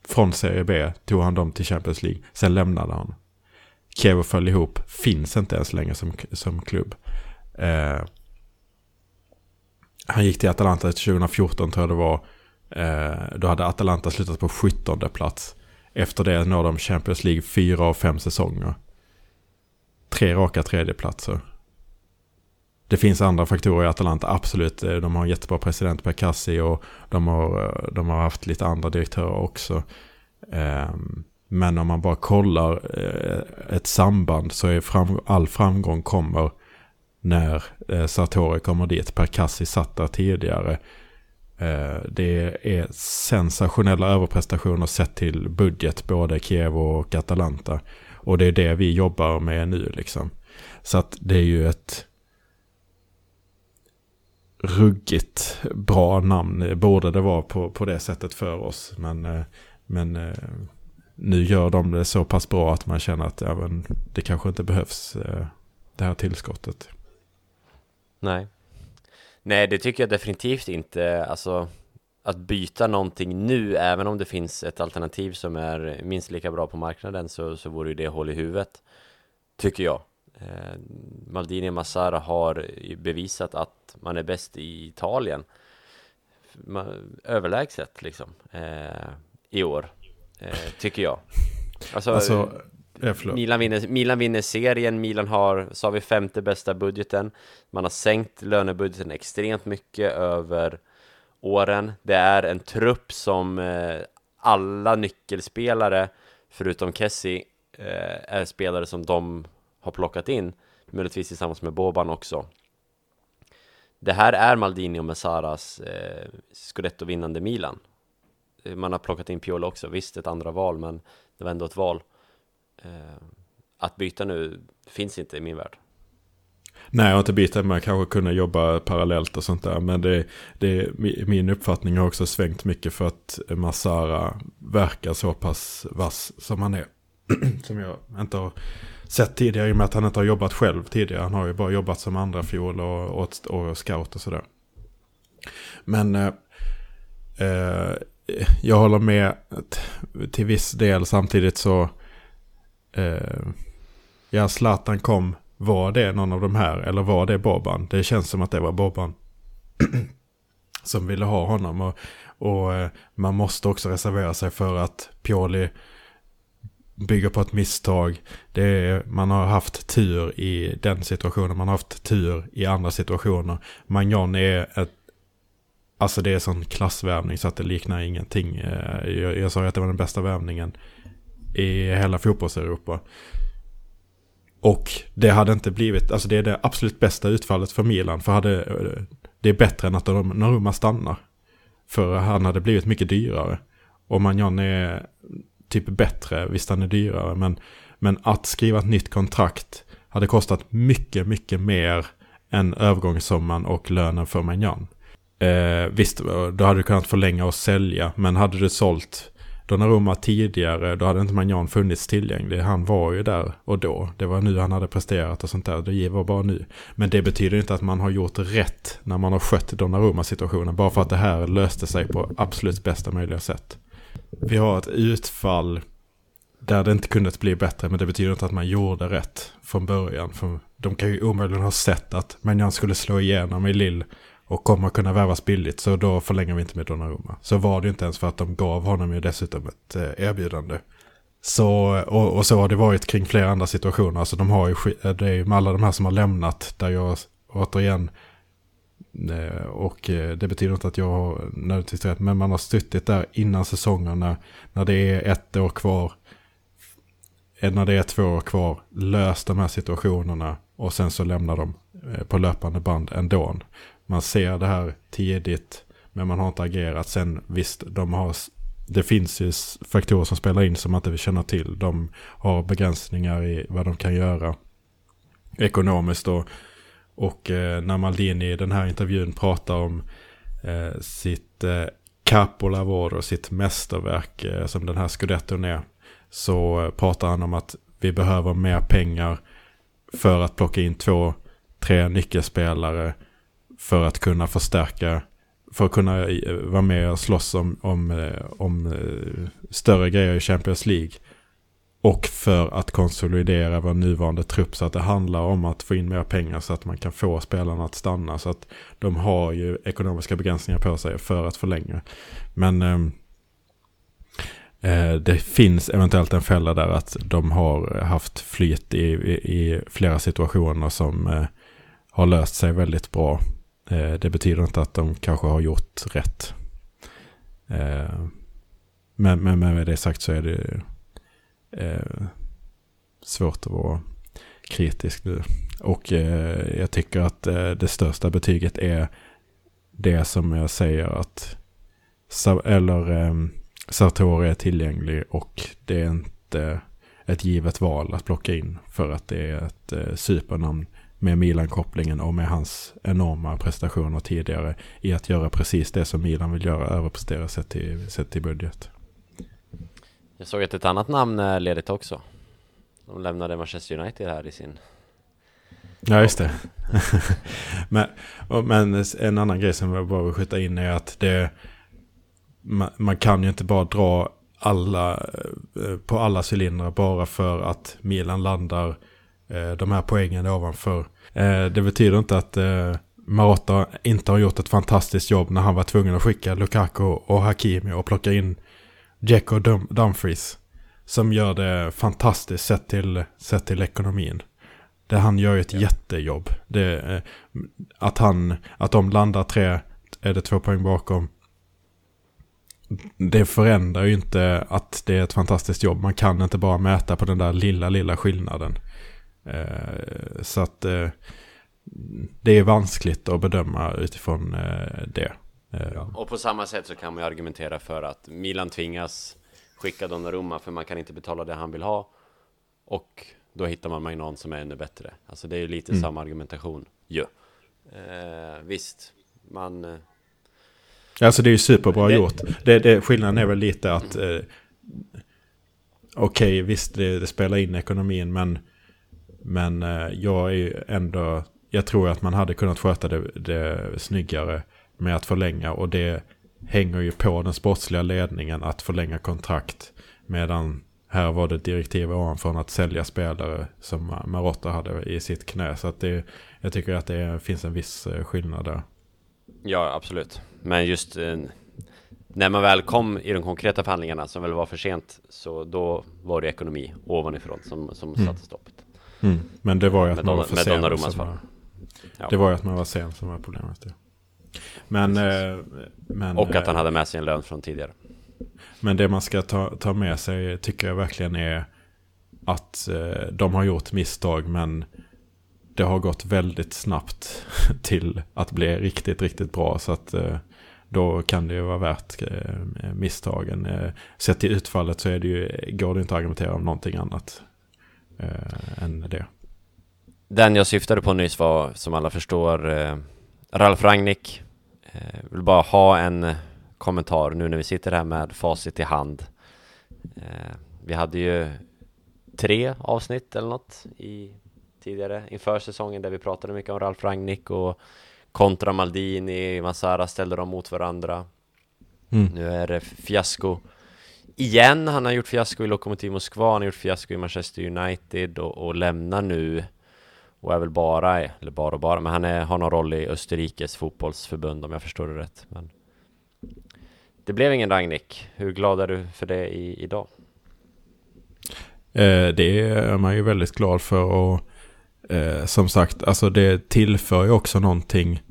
Från Serie B tog han dem till Champions League. Sen lämnade han. Kiev föll ihop. Finns inte ens längre som, som klubb. Eh, han gick till Atalanta 2014 tror jag det var. Eh, då hade Atalanta slutat på 17 plats. Efter det når de Champions League fyra av fem säsonger. Tre raka tredjeplatser. Det finns andra faktorer i Atalanta, absolut. Eh, de har en jättebra president Percassi och de har, eh, de har haft lite andra direktörer också. Ehm, men om man bara kollar eh, ett samband så är fram, all framgång kommer när Sartori kommer dit. Percassi satt där tidigare. Det är sensationella överprestationer sett till budget, både Kiev och Atalanta. Och det är det vi jobbar med nu liksom. Så att det är ju ett ruggigt bra namn. Borde det vara på, på det sättet för oss. Men, eh, men eh, nu gör de det så pass bra att man känner att ja, det kanske inte behövs eh, det här tillskottet. Nej. Nej, det tycker jag definitivt inte. Alltså, att byta någonting nu, även om det finns ett alternativ som är minst lika bra på marknaden, så, så vore det hål i huvudet, tycker jag. Eh, Maldini och Massara har bevisat att man är bäst i Italien, man, överlägset liksom, eh, i år, eh, tycker jag. Alltså, alltså Milan, vinner, Milan vinner serien, Milan har, sa vi, femte bästa budgeten. Man har sänkt lönebudgeten extremt mycket över åren. Det är en trupp som eh, alla nyckelspelare, förutom Kessie, är spelare som de har plockat in, möjligtvis tillsammans med Boban också. Det här är Maldini och Messaras eh, scudetto-vinnande Milan. Eh, man har plockat in Piola också, visst ett andra val, men det var ändå ett val. Eh, att byta nu finns inte i min värld. Nej, jag har inte bytt man kanske kunde jobba parallellt och sånt där. Men det, det, min uppfattning har också svängt mycket för att Masara verkar så pass vass som han är. som jag inte har sett tidigare i och med att han inte har jobbat själv tidigare. Han har ju bara jobbat som andra fjol och, och, och scout och sådär. Men eh, eh, jag håller med till viss del samtidigt så eh, ja, Zlatan kom, var det någon av de här eller var det Boban? Det känns som att det var Boban som ville ha honom och, och eh, man måste också reservera sig för att Pioli bygger på ett misstag. Det är, man har haft tur i den situationen, man har haft tur i andra situationer. Magnon är ett Alltså det är sån klassvärvning så att det liknar ingenting. Eh, jag, jag sa att det var den bästa värvningen i hela fotbollseuropa. Och det hade inte blivit, alltså det är det absolut bästa utfallet för Milan. För hade, eh, det är bättre än att Naruma stannar. För han hade blivit mycket dyrare. Och Magnon är typ bättre, visst han är dyrare. Men, men att skriva ett nytt kontrakt hade kostat mycket, mycket mer än övergångssumman och lönen för Magnan. Eh, visst, då hade du kunnat förlänga och sälja. Men hade du sålt Donnarumma tidigare, då hade inte Magnan funnits tillgänglig. Han var ju där och då. Det var nu han hade presterat och sånt där. Det var bara nu. Men det betyder inte att man har gjort rätt när man har skött Donnarumma-situationen. Bara för att det här löste sig på absolut bästa möjliga sätt. Vi har ett utfall där det inte kunde bli bättre. Men det betyder inte att man gjorde rätt från början. För de kan ju omöjligen ha sett att Magnan skulle slå igenom i Lill och kommer kunna värvas billigt så då förlänger vi inte med Donnarumma. Så var det inte ens för att de gav honom ju dessutom ett eh, erbjudande. Så, och, och, så har det varit kring flera andra situationer. Alltså de har ju, eh, det är ju med alla de här som har lämnat där jag återigen Eh, och eh, det betyder inte att jag har nödvändigtvis rätt. Men man har suttit där innan säsongerna. När det är ett år kvar. Eh, när det är två år kvar. Löst de här situationerna. Och sen så lämnar de på löpande band ändå man ser det här tidigt men man har inte agerat. Sen visst, de har, det finns ju faktorer som spelar in som man inte vill känna till. De har begränsningar i vad de kan göra ekonomiskt. Och, och eh, när Maldini i den här intervjun pratar om eh, sitt eh, capolavoro, sitt mästerverk eh, som den här scudetton är. Så pratar han om att vi behöver mer pengar för att plocka in två, tre nyckelspelare för att kunna förstärka, för att kunna eh, vara med och slåss om, om, eh, om eh, större grejer i Champions League. Och för att konsolidera vår nuvarande trupp så att det handlar om att få in mer pengar så att man kan få spelarna att stanna. Så att de har ju ekonomiska begränsningar på sig för att förlänga. Men ehm, eh, det finns eventuellt en fälla där att de har haft flyt i, i, i flera situationer som eh, har löst sig väldigt bra. Eh, det betyder inte att de kanske har gjort rätt. Eh, men, men med det sagt så är det eh, svårt att vara kritisk nu. Och eh, jag tycker att eh, det största betyget är det som jag säger att eller ehm, Sartori är tillgänglig och det är inte ett givet val att plocka in för att det är ett eh, supernamn med Milan-kopplingen och med hans enorma prestationer tidigare i att göra precis det som Milan vill göra, överprestera sett till, sett till budget. Jag såg att ett annat namn är ledigt också. De lämnade Manchester United här i sin... Ja, just det. men, men en annan grej som jag bara vill skjuta in är att det... Man, man kan ju inte bara dra alla eh, på alla cylindrar bara för att Milan landar eh, de här poängen ovanför Eh, det betyder inte att eh, Marotta inte har gjort ett fantastiskt jobb när han var tvungen att skicka Lukaku och Hakimi och plocka in Jack och Dum Dumfries. som gör det fantastiskt sett till, sett till ekonomin. Det han gör ett ja. jättejobb. Det, att, han, att de landar tre, är det två poäng bakom. Det förändrar ju inte att det är ett fantastiskt jobb. Man kan inte bara mäta på den där lilla, lilla skillnaden. Eh, så att eh, det är vanskligt att bedöma utifrån eh, det. Ja. Och på samma sätt så kan man ju argumentera för att Milan tvingas skicka Donnarumma för man kan inte betala det han vill ha. Och då hittar man någon som är ännu bättre. Alltså det är ju lite mm. samma argumentation ju. Ja. Eh, visst, man... Eh, alltså det är ju superbra det... gjort. Det, det, skillnaden är väl lite att... Eh, Okej, okay, visst det, det, spelar in ekonomin men... Men eh, jag är ju ändå... Jag tror att man hade kunnat sköta det, det snyggare med att förlänga. Och det hänger ju på den sportsliga ledningen att förlänga kontrakt. Medan här var det direktiv ovanför att sälja spelare som Marotta hade i sitt knä. Så att det, jag tycker att det finns en viss eh, skillnad där. Ja, absolut. Men just eh, när man väl kom i de konkreta förhandlingarna som väl var för sent så då var det ekonomi ovanifrån som, som mm. satte stoppet. Mm. Men det var ju att med man var för sen. Som var, ja. Det var ju att man var sen som var problemet. Ja. Men, eh, men, och att han hade med sig en lön från tidigare. Men det man ska ta, ta med sig tycker jag verkligen är att eh, de har gjort misstag men det har gått väldigt snabbt till att bli riktigt, riktigt bra. Så att eh, då kan det ju vara värt eh, misstagen. Eh, sett till utfallet så är det ju, går det inte att argumentera om någonting annat eh, än det. Den jag syftade på nyss var, som alla förstår, eh, Ralf Rangnick. Eh, vill bara ha en kommentar nu när vi sitter här med facit i hand. Eh, vi hade ju tre avsnitt eller något i tidigare inför säsongen där vi pratade mycket om Ralf Rangnick och kontra Maldini, Massara ställde dem mot varandra. Mm. Nu är det fiasko igen. Han har gjort fiasko i Lokomotiv Moskva, han har gjort fiasko i Manchester United och, och lämnar nu och är väl bara, eller bara och bara, men han är, har någon roll i Österrikes fotbollsförbund om jag förstår det rätt. Men det blev ingen Ragnik. Hur glad är du för det i, idag? Eh, det är man ju väldigt glad för och eh, som sagt, alltså det tillför ju också någonting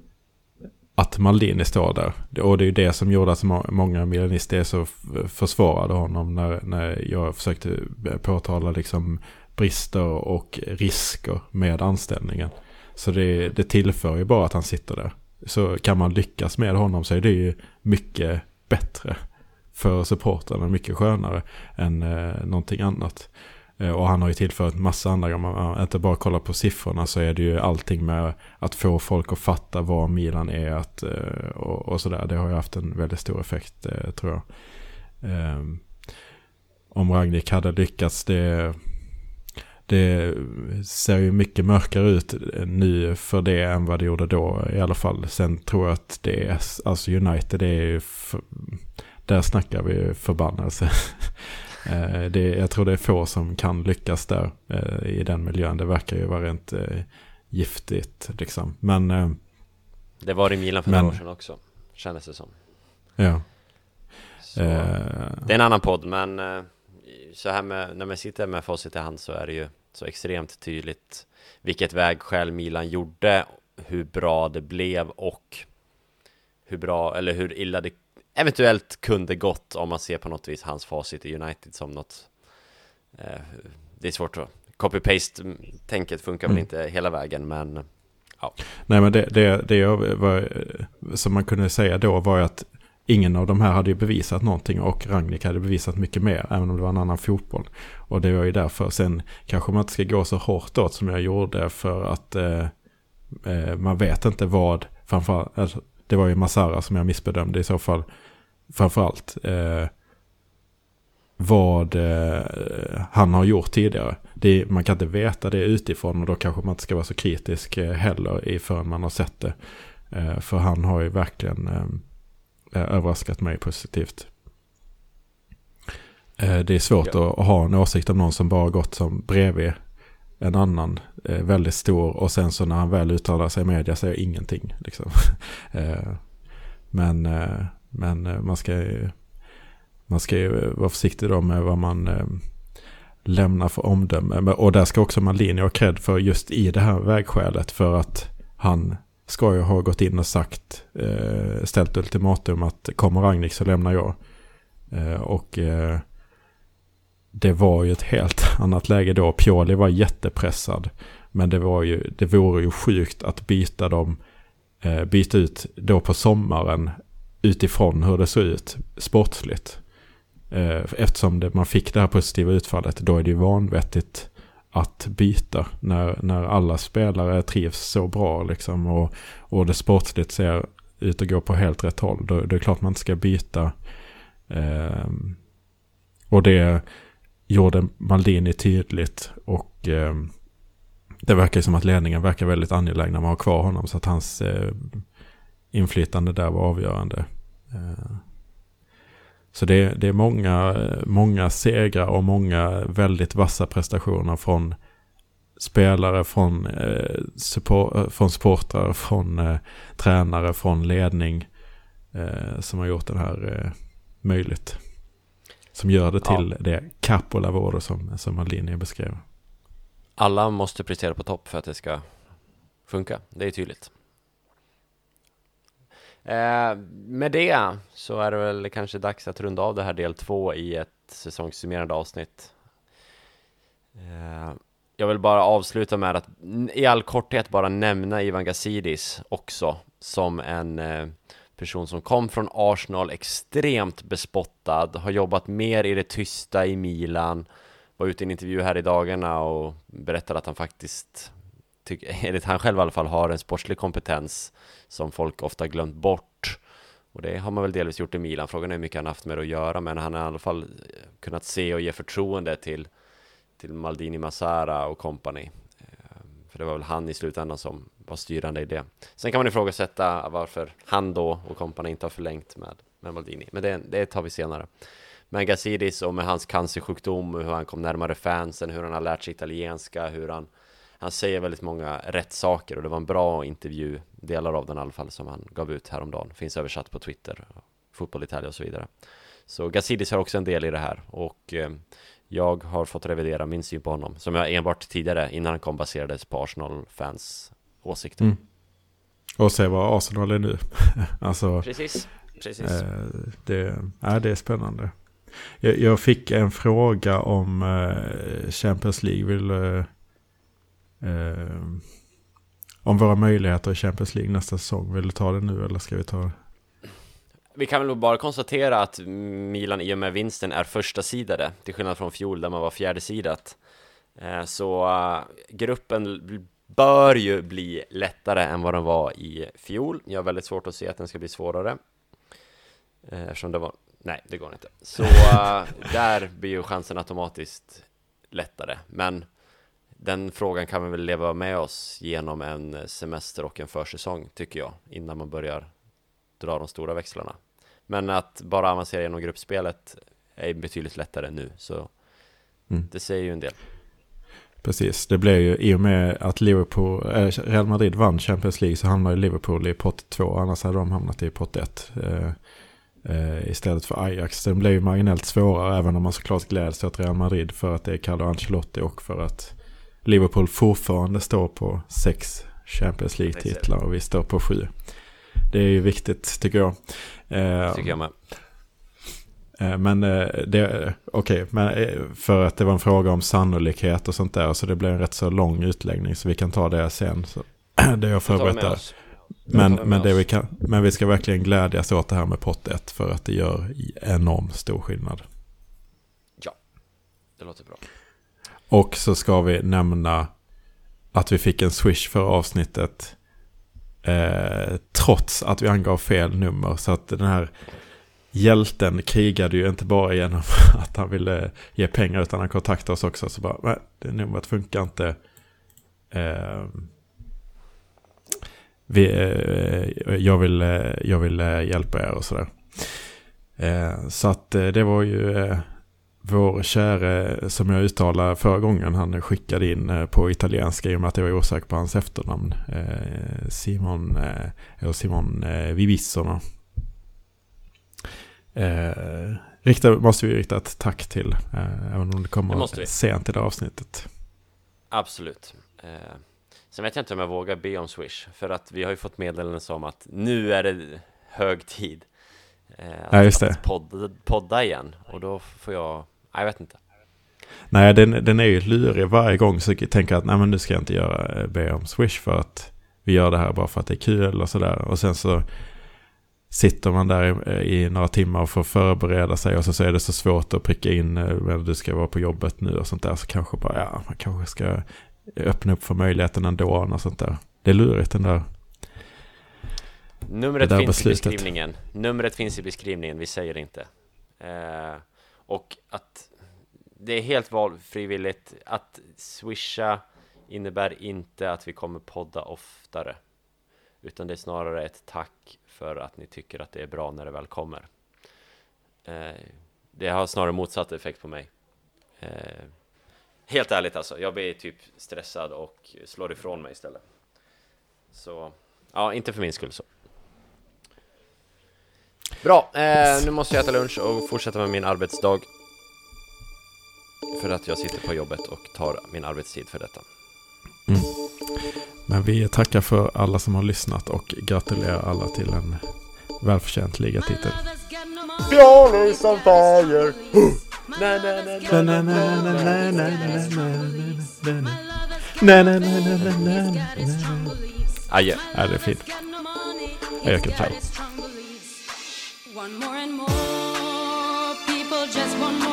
att Maldini står där. Och det är ju det som gjorde att många milanister så försvarade honom när, när jag försökte påtala liksom brister och risker med anställningen. Så det, det tillför ju bara att han sitter där. Så kan man lyckas med honom så är det ju mycket bättre för supportrarna, mycket skönare än eh, någonting annat. Eh, och han har ju tillfört massa andra, om man inte bara kollar på siffrorna så är det ju allting med att få folk att fatta vad Milan är att, eh, och, och sådär. Det har ju haft en väldigt stor effekt eh, tror jag. Eh, om Ragnik hade lyckats, det det ser ju mycket mörkare ut nu för det än vad det gjorde då i alla fall. Sen tror jag att det är, alltså United det är ju, för, där snackar vi förbannelse. Eh, det, jag tror det är få som kan lyckas där eh, i den miljön. Det verkar ju vara rent eh, giftigt liksom. Men... Det var i Milan för några år sedan också, kändes det som. Ja. Så, det är en annan podd, men så här med, när man sitter med facit i hand så är det ju så extremt tydligt vilket vägskäl Milan gjorde, hur bra det blev och hur bra, eller hur illa det eventuellt kunde gått om man ser på något vis hans facit i United som något eh, Det är svårt att Copy-paste-tänket funkar mm. väl inte hela vägen men ja. Nej men det, det, det var, som man kunde säga då var att ingen av de här hade ju bevisat någonting och Ragnik hade bevisat mycket mer, även om det var en annan fotboll. Och det var ju därför, sen kanske man inte ska gå så hårt åt som jag gjorde för att eh, eh, man vet inte vad, framförallt, alltså, det var ju Masara som jag missbedömde i så fall, framförallt. Eh, vad eh, han har gjort tidigare. Det, man kan inte veta det utifrån och då kanske man inte ska vara så kritisk eh, heller i förrän man har sett det. Eh, för han har ju verkligen eh, överraskat mig positivt. Eh, det är svårt ja. att ha en åsikt om någon som bara gått som bredvid en annan eh, väldigt stor och sen så när han väl uttalar sig i media säger ingenting. Liksom. Eh, men, men man ska ju man ska ju vara försiktig då med vad man lämna för omdöme. Och där ska också Maldini ha cred för just i det här vägskälet. För att han ska ju ha gått in och sagt, eh, ställt ultimatum att kommer Ragnik så lämnar jag. Eh, och eh, det var ju ett helt annat läge då. Pioli var jättepressad. Men det, var ju, det vore ju sjukt att byta dem, eh, byta ut då på sommaren utifrån hur det såg ut sportsligt. Eh, eftersom det, man fick det här positiva utfallet, då är det ju vanvettigt att byta när, när alla spelare trivs så bra liksom och, och det sportsligt ser ut att gå på helt rätt håll. Då, då är det klart man inte ska byta. Eh, och det gjorde Maldini tydligt och eh, det verkar som att ledningen verkar väldigt angelägna om att ha kvar honom så att hans eh, inflytande där var avgörande. Eh, så det, det är många, många segrar och många väldigt vassa prestationer från spelare, från, eh, support, från supportrar, från eh, tränare, från ledning eh, som har gjort det här eh, möjligt. Som gör det till ja. det capo lavoro som, som Alini beskrev. Alla måste prestera på topp för att det ska funka, det är tydligt. Eh, med det så är det väl kanske dags att runda av det här del två i ett säsongssummerande avsnitt. Eh, jag vill bara avsluta med att i all korthet bara nämna Ivan Gazidis också som en eh, person som kom från Arsenal, extremt bespottad, har jobbat mer i det tysta i Milan, var ute i en intervju här i dagarna och berättade att han faktiskt, enligt han själv i alla fall, har en sportslig kompetens som folk ofta glömt bort. Och det har man väl delvis gjort i Milan. Frågan är hur mycket han haft med det att göra, men han har i alla fall eh, kunnat se och ge förtroende till, till Maldini Massara och kompani. Eh, för det var väl han i slutändan som var styrande i det. Sen kan man ifrågasätta varför han då och kompani inte har förlängt med, med Maldini, men det, det tar vi senare. Men Gazidis och med hans cancersjukdom, hur han kom närmare fansen, hur han har lärt sig italienska, hur han han säger väldigt många rätt saker och det var en bra intervju, delar av den i alla fall, som han gav ut häromdagen. Finns översatt på Twitter, Fotboll Italia och så vidare. Så Gazidis har också en del i det här och eh, jag har fått revidera min syn på honom, som jag enbart tidigare, innan han kom, baserades på Arsenal-fans åsikter. Mm. Och se vad Arsenal är nu. alltså, precis, precis. Eh, det, äh, det är spännande. Jag, jag, fick en fråga om eh, Champions League. Vill, eh, eh, om våra möjligheter i Champions League nästa säsong. Vill du ta det nu eller ska vi ta det? Vi kan väl bara konstatera att Milan i och med vinsten är första sidade till skillnad från fjol där man var fjärde sidat. Eh, så uh, gruppen bör ju bli lättare än vad den var i fjol. Jag har väldigt svårt att se att den ska bli svårare. Eh, eftersom det var... Nej, det går inte. Så uh, där blir ju chansen automatiskt lättare. Men den frågan kan vi väl leva med oss genom en semester och en försäsong, tycker jag, innan man börjar dra de stora växlarna. Men att bara avancera genom gruppspelet är betydligt lättare nu, så mm. det säger ju en del. Precis, det blev ju i och med att Liverpool, äh, Real Madrid vann Champions League så hamnade Liverpool i pott 2, annars hade de hamnat i pott 1. Eh, eh, istället för Ajax. Den blev ju marginellt svårare även om man såklart gläds åt Real Madrid för att det är Carlo Ancelotti och för att Liverpool fortfarande står på sex Champions League-titlar och vi står på sju. Det är ju viktigt tycker jag. Eh, tycker jag med. Eh, men eh, det, okej, okay, för att det var en fråga om sannolikhet och sånt där. Så det blev en rätt så lång utläggning så vi kan ta det sen. Så, det jag förberett där. Men, men, det vi kan, men vi ska verkligen glädjas åt det här med pott 1 för att det gör enormt stor skillnad. Ja, det låter bra. Och så ska vi nämna att vi fick en swish för avsnittet. Eh, trots att vi angav fel nummer. Så att den här hjälten krigade ju inte bara genom att han ville ge pengar utan han kontaktade oss också. Så bara, nej, det numret funkar inte. Eh, vi, eh, jag vill, eh, jag vill eh, hjälpa er och sådär. Eh, så att eh, det var ju eh, vår käre, som jag uttalade förra gången, han skickade in eh, på italienska i och med att jag var osäker på hans efternamn. Eh, Simon, eh, eller Simon Vivissono. rikta, måste vi rikta ett tack till. Även om det kommer det sent i det avsnittet. Absolut. Sen vet jag inte om jag vågar be om Swish. För att vi har ju fått meddelanden som att nu är det hög tid. Eh, att, ja, just det. Att podda, podda igen. Och då får jag, jag vet inte. Nej, den, den är ju lurig varje gång. Så jag tänker att nej, men nu ska jag inte göra, eh, be om Swish för att vi gör det här bara för att det är kul och sådär. Och sen så sitter man där i, i, några timmar och får förbereda sig och så, så är det så svårt att pricka in när eh, du ska vara på jobbet nu och sånt där. Så kanske bara, ja, man kanske ska öppna upp för möjligheten ändå och sånt där. Det är lurigt den där Numret finns beslutet. i beskrivningen. Numret finns i beskrivningen, vi säger inte. Eh, och att det är helt valfrivilligt. Att swisha innebär inte att vi kommer podda oftare. Utan det är snarare ett tack för att ni tycker att det är bra när det väl kommer. Eh, det har snarare motsatt effekt på mig. Eh, helt ärligt alltså, jag blir typ stressad och slår ifrån mig istället. Så, ja, inte för min skull så. Bra, eh, nu måste jag äta lunch och fortsätta med min arbetsdag. För att jag sitter på jobbet och tar min arbetstid för detta. Mm. Men vi tackar för alla som har lyssnat och gratulerar alla till en välförtjänt ligatitel. Björnis on fire! Adjö. Ja, det är fint. Ciao. One more and more people just want and more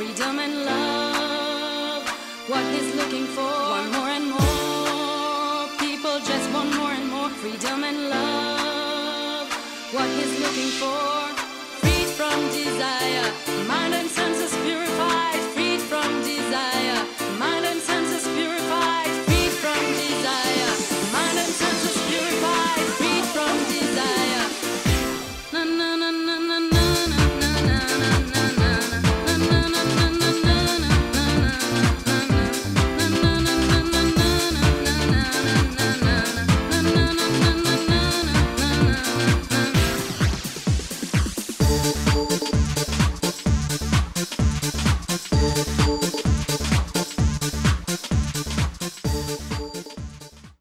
freedom and love. What he's looking for. One more and more people just want more and more freedom and love. What he's looking for. Freed from desire, mind and